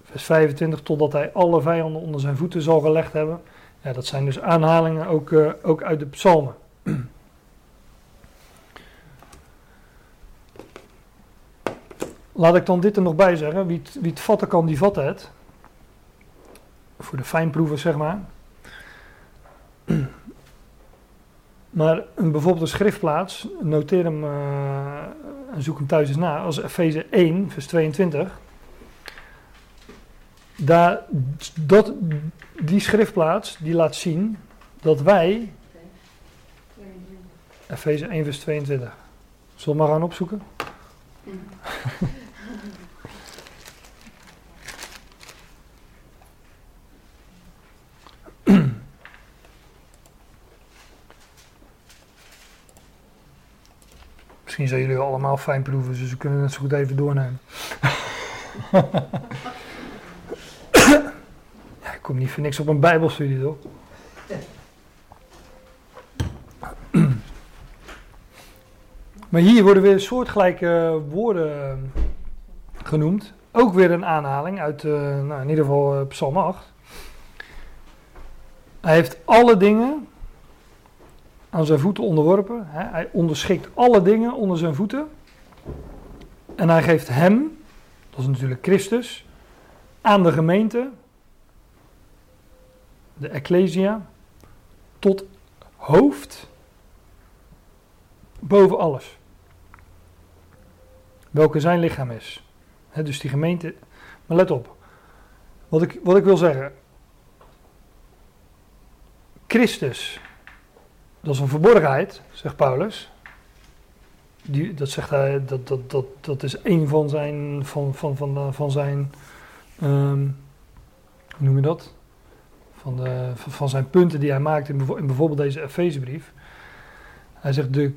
vers 25, totdat hij alle vijanden onder zijn voeten zal gelegd hebben. Ja, dat zijn dus aanhalingen ook, uh, ook uit de psalmen. Laat ik dan dit er nog bij zeggen. Wie het, wie het vatten kan, die vatten het. Voor de fijnproevers, zeg maar. Maar een, bijvoorbeeld een schriftplaats, noteer hem uh, en zoek hem thuis eens na, als Efeze 1, vers 22. Daar, dat, die schriftplaats die laat zien dat wij. Efeze 1, vers 22. Zullen we maar gaan opzoeken? Misschien zijn jullie allemaal fijn proeven, dus we kunnen het zo goed even doornemen. ja, ik kom niet voor niks op een bijbelstudie, toch? maar hier worden weer soortgelijke woorden genoemd. Ook weer een aanhaling uit, uh, nou, in ieder geval uh, Psalm 8. Hij heeft alle dingen aan zijn voeten onderworpen. Hij onderschikt alle dingen onder zijn voeten. En hij geeft hem, dat is natuurlijk Christus, aan de gemeente, de Ecclesia, tot hoofd boven alles. Welke zijn lichaam is. dus die gemeente. Maar let op. Wat ik, wat ik wil zeggen. Christus dat is een verborgenheid, zegt Paulus. Die, dat, zegt hij, dat, dat, dat, dat is een van zijn, van, van, van, van zijn um, hoe noem je dat? Van, de, van zijn punten die hij maakt in, bijvoorbeeld deze Efezebrief. Hij zegt, de,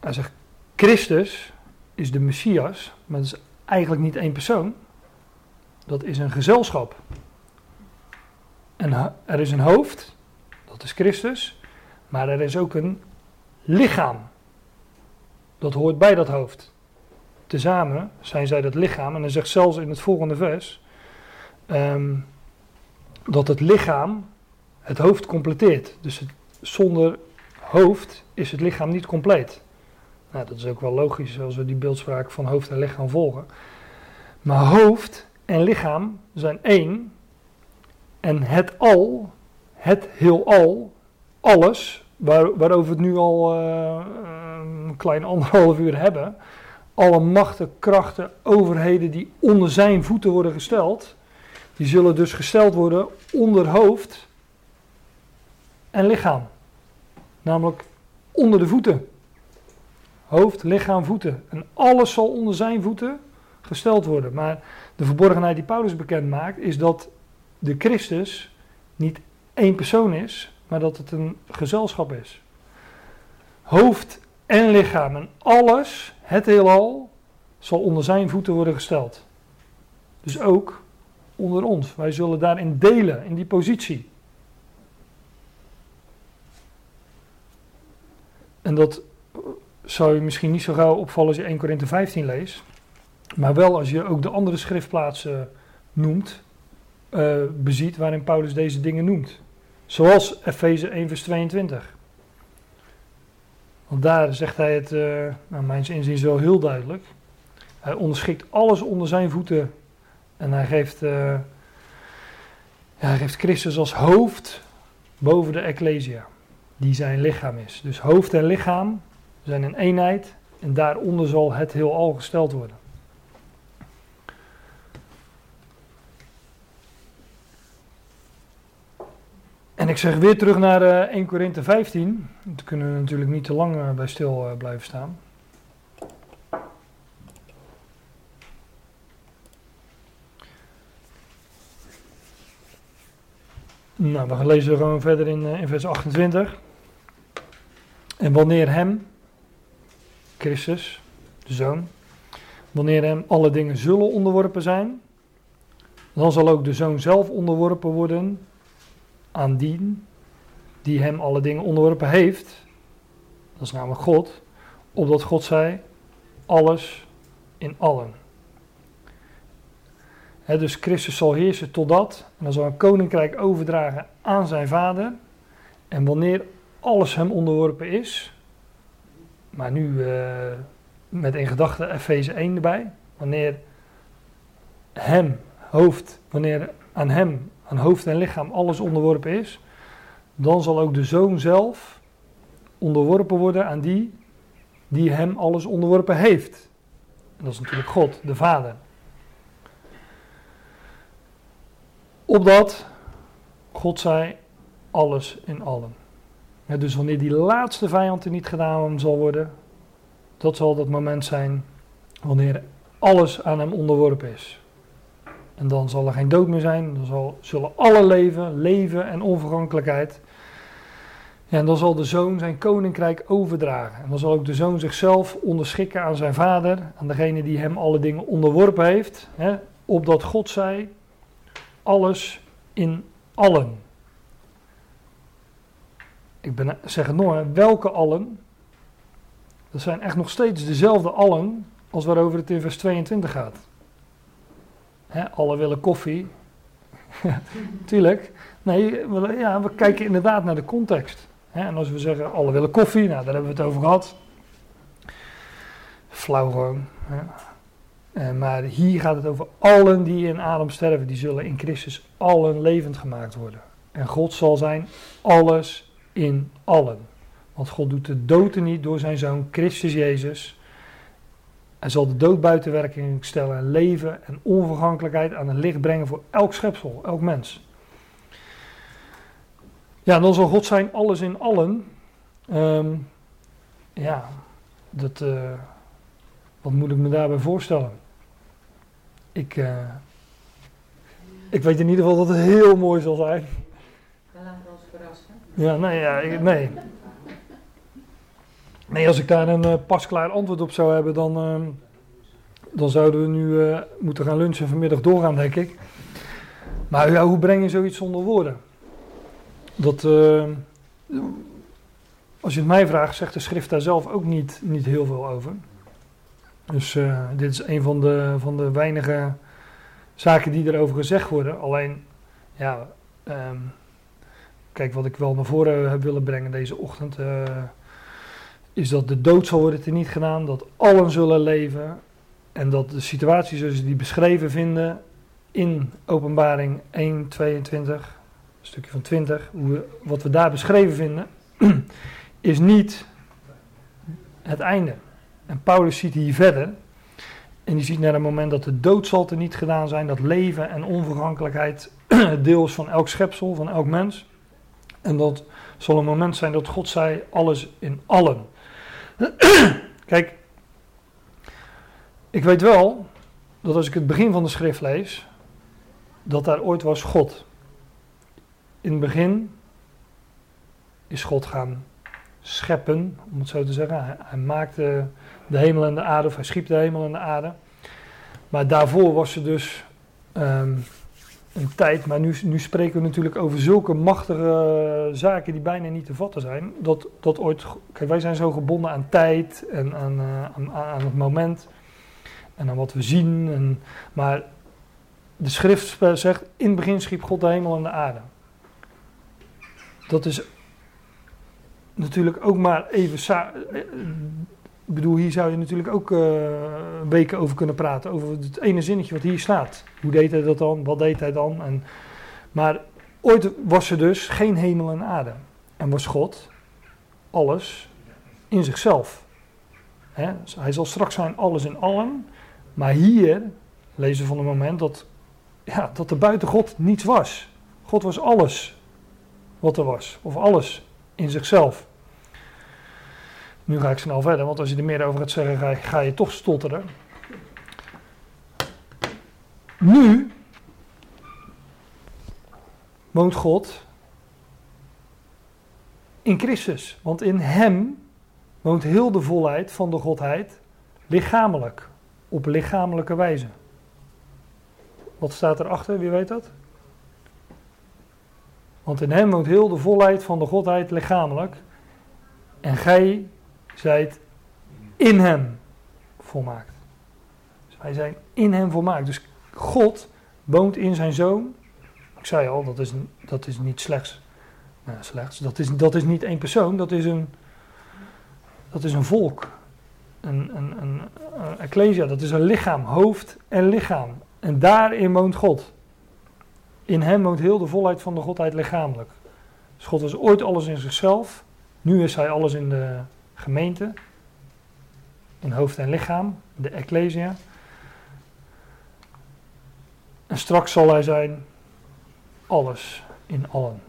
hij zegt, Christus is de Messias, maar dat is eigenlijk niet één persoon. Dat is een gezelschap. En er is een hoofd, dat is Christus. Maar er is ook een lichaam. Dat hoort bij dat hoofd. Tezamen zijn zij dat lichaam. En hij zegt zelfs in het volgende vers ehm, dat het lichaam het hoofd completeert. Dus zonder hoofd is het lichaam niet compleet. Nou, dat is ook wel logisch als we die beeldspraak van hoofd en lichaam volgen. Maar hoofd en lichaam zijn één. En het al, het heelal, alles, waar, waarover we het nu al uh, een klein anderhalf uur hebben, alle machten, krachten, overheden die onder zijn voeten worden gesteld, die zullen dus gesteld worden onder hoofd en lichaam. Namelijk onder de voeten. Hoofd, lichaam, voeten. En alles zal onder zijn voeten gesteld worden. Maar de verborgenheid die Paulus bekend maakt, is dat de Christus niet één persoon is, maar dat het een gezelschap is. Hoofd en lichaam en alles, het heelal, zal onder zijn voeten worden gesteld. Dus ook onder ons. Wij zullen daarin delen, in die positie. En dat zou je misschien niet zo gauw opvallen als je 1 Korinthe 15 leest. Maar wel als je ook de andere schriftplaatsen noemt, uh, beziet waarin Paulus deze dingen noemt. Zoals Efeze 1 vers 22. Want daar zegt hij het, uh, nou, mijn inziens wel heel duidelijk. Hij onderschikt alles onder zijn voeten. En hij geeft, uh, ja, hij geeft Christus als hoofd boven de Ecclesia. Die zijn lichaam is. Dus hoofd en lichaam zijn een eenheid. En daaronder zal het heel al gesteld worden. En ik zeg weer terug naar uh, 1 Korinthe 15. Daar kunnen we natuurlijk niet te lang uh, bij stil uh, blijven staan. Nou, we gaan lezen gewoon verder in, in vers 28. En wanneer hem, Christus, de Zoon, wanneer hem alle dingen zullen onderworpen zijn, dan zal ook de Zoon zelf onderworpen worden aan die die hem alle dingen onderworpen heeft. Dat is namelijk God. Opdat God zei, alles in allen. dus Christus zal heersen totdat, en dan zal een koninkrijk overdragen aan zijn vader. En wanneer alles hem onderworpen is, maar nu uh, met in gedachte Efeze 1 erbij, wanneer hem, hoofd, wanneer aan hem aan hoofd en lichaam alles onderworpen is, dan zal ook de zoon zelf onderworpen worden aan die die hem alles onderworpen heeft. En dat is natuurlijk God, de Vader. Opdat God zei alles in allen. dus wanneer die laatste vijand er niet gedaan zal worden, dat zal dat moment zijn wanneer alles aan hem onderworpen is. En dan zal er geen dood meer zijn. Dan zal, zullen alle leven, leven en onvergankelijkheid en dan zal de zoon zijn koninkrijk overdragen. En dan zal ook de zoon zichzelf onderschikken aan zijn vader, aan degene die hem alle dingen onderworpen heeft. Hè, opdat God zij alles in allen. Ik ben, zeg het nog, welke allen? Dat zijn echt nog steeds dezelfde allen als waarover het in vers 22 gaat. Alle willen koffie. Tuurlijk. Nee, we, ja, we kijken inderdaad naar de context. En als we zeggen, alle willen koffie, nou, daar hebben we het over gehad. Flauw gewoon. Eh, maar hier gaat het over allen die in Adam sterven, die zullen in Christus allen levend gemaakt worden. En God zal zijn alles in allen. Want God doet de dood niet door zijn zoon Christus Jezus. Hij zal de dood buiten werking stellen en leven en onvergankelijkheid aan het licht brengen voor elk schepsel, elk mens. Ja, dan zal God zijn alles in allen. Ehm, ja, dat, uh, wat moet ik me daarbij voorstellen? Ik, uh, ik weet in ieder geval dat het heel mooi zal zijn. We laten ons verrassen. Ja, nee, ja, ik, nee. Nee, als ik daar een uh, pasklaar antwoord op zou hebben, dan, uh, dan zouden we nu uh, moeten gaan lunchen en vanmiddag doorgaan, denk ik. Maar ja, hoe breng je zoiets zonder woorden? Dat, als je het mij vraagt, zegt de schrift daar zelf ook niet, niet heel veel over. Dus dit is een van de, van de weinige zaken die erover gezegd worden. Alleen, ja, um, kijk, wat ik wel naar voren heb willen brengen deze ochtend is dat de dood zal worden teniet gedaan, dat allen zullen leven en dat de situatie zoals die beschreven vinden in openbaring 1, 22, een stukje van 20, hoe we, wat we daar beschreven vinden, is niet het einde. En Paulus ziet hier verder en die ziet naar het moment dat de dood zal teniet gedaan zijn, dat leven en onvergankelijkheid deel is van elk schepsel, van elk mens. En dat zal een moment zijn dat God zei alles in allen. Kijk, ik weet wel dat als ik het begin van de schrift lees, dat daar ooit was God. In het begin is God gaan scheppen, om het zo te zeggen. Hij, maakte de hemel en de aarde, of hij schiep de hemel en de aarde. Maar daarvoor was er dus um, een tijd, maar nu, nu spreken we natuurlijk over zulke machtige zaken die bijna niet te vatten zijn. Dat, dat ooit, kijk, wij zijn zo gebonden aan tijd en aan, uh, aan, aan, het moment en aan wat we zien. En, maar de schrift zegt, in het begin schiep God de hemel en de aarde. Dat is natuurlijk ook maar even ik bedoel, hier zou je natuurlijk ook uh, weken over kunnen praten. Over het ene zinnetje wat hier staat. Hoe deed hij dat dan? Wat deed hij dan? En, maar ooit was er dus geen hemel en aarde. En was God alles in zichzelf. Hè? Dus hij zal straks zijn alles in allen. Maar hier lezen we van het moment dat, ja, dat er buiten God niets was. God was alles wat er was. Of alles in zichzelf. Nu ga ik snel verder, want als je er meer over gaat zeggen, ga je, toch stotteren. Nu woont God in Christus. Want in Hem woont heel de volheid van de Godheid lichamelijk, op lichamelijke wijze. Wat staat erachter, wie weet dat? Want in Hem woont heel de volheid van de Godheid lichamelijk. En gij zijt in hem volmaakt. Dus zijn in hem volmaakt. Dus God woont in zijn zoon. Ik zei al, dat is, dat is niet slechts. Nou, slechts. Dat is, dat is niet één persoon, dat is een, dat is een volk. Een, een, een, een ecclesia, dat is een lichaam, hoofd en lichaam. En daarin woont God. In hem woont heel de volheid van de Godheid lichamelijk. Dus God was ooit alles in zichzelf. Nu is hij alles in de, gemeente, in hoofd en lichaam, de Ecclesia. En straks zal hij zijn alles in allen.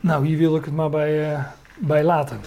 Nou, hier wil ik het maar bij, uh, bij laten.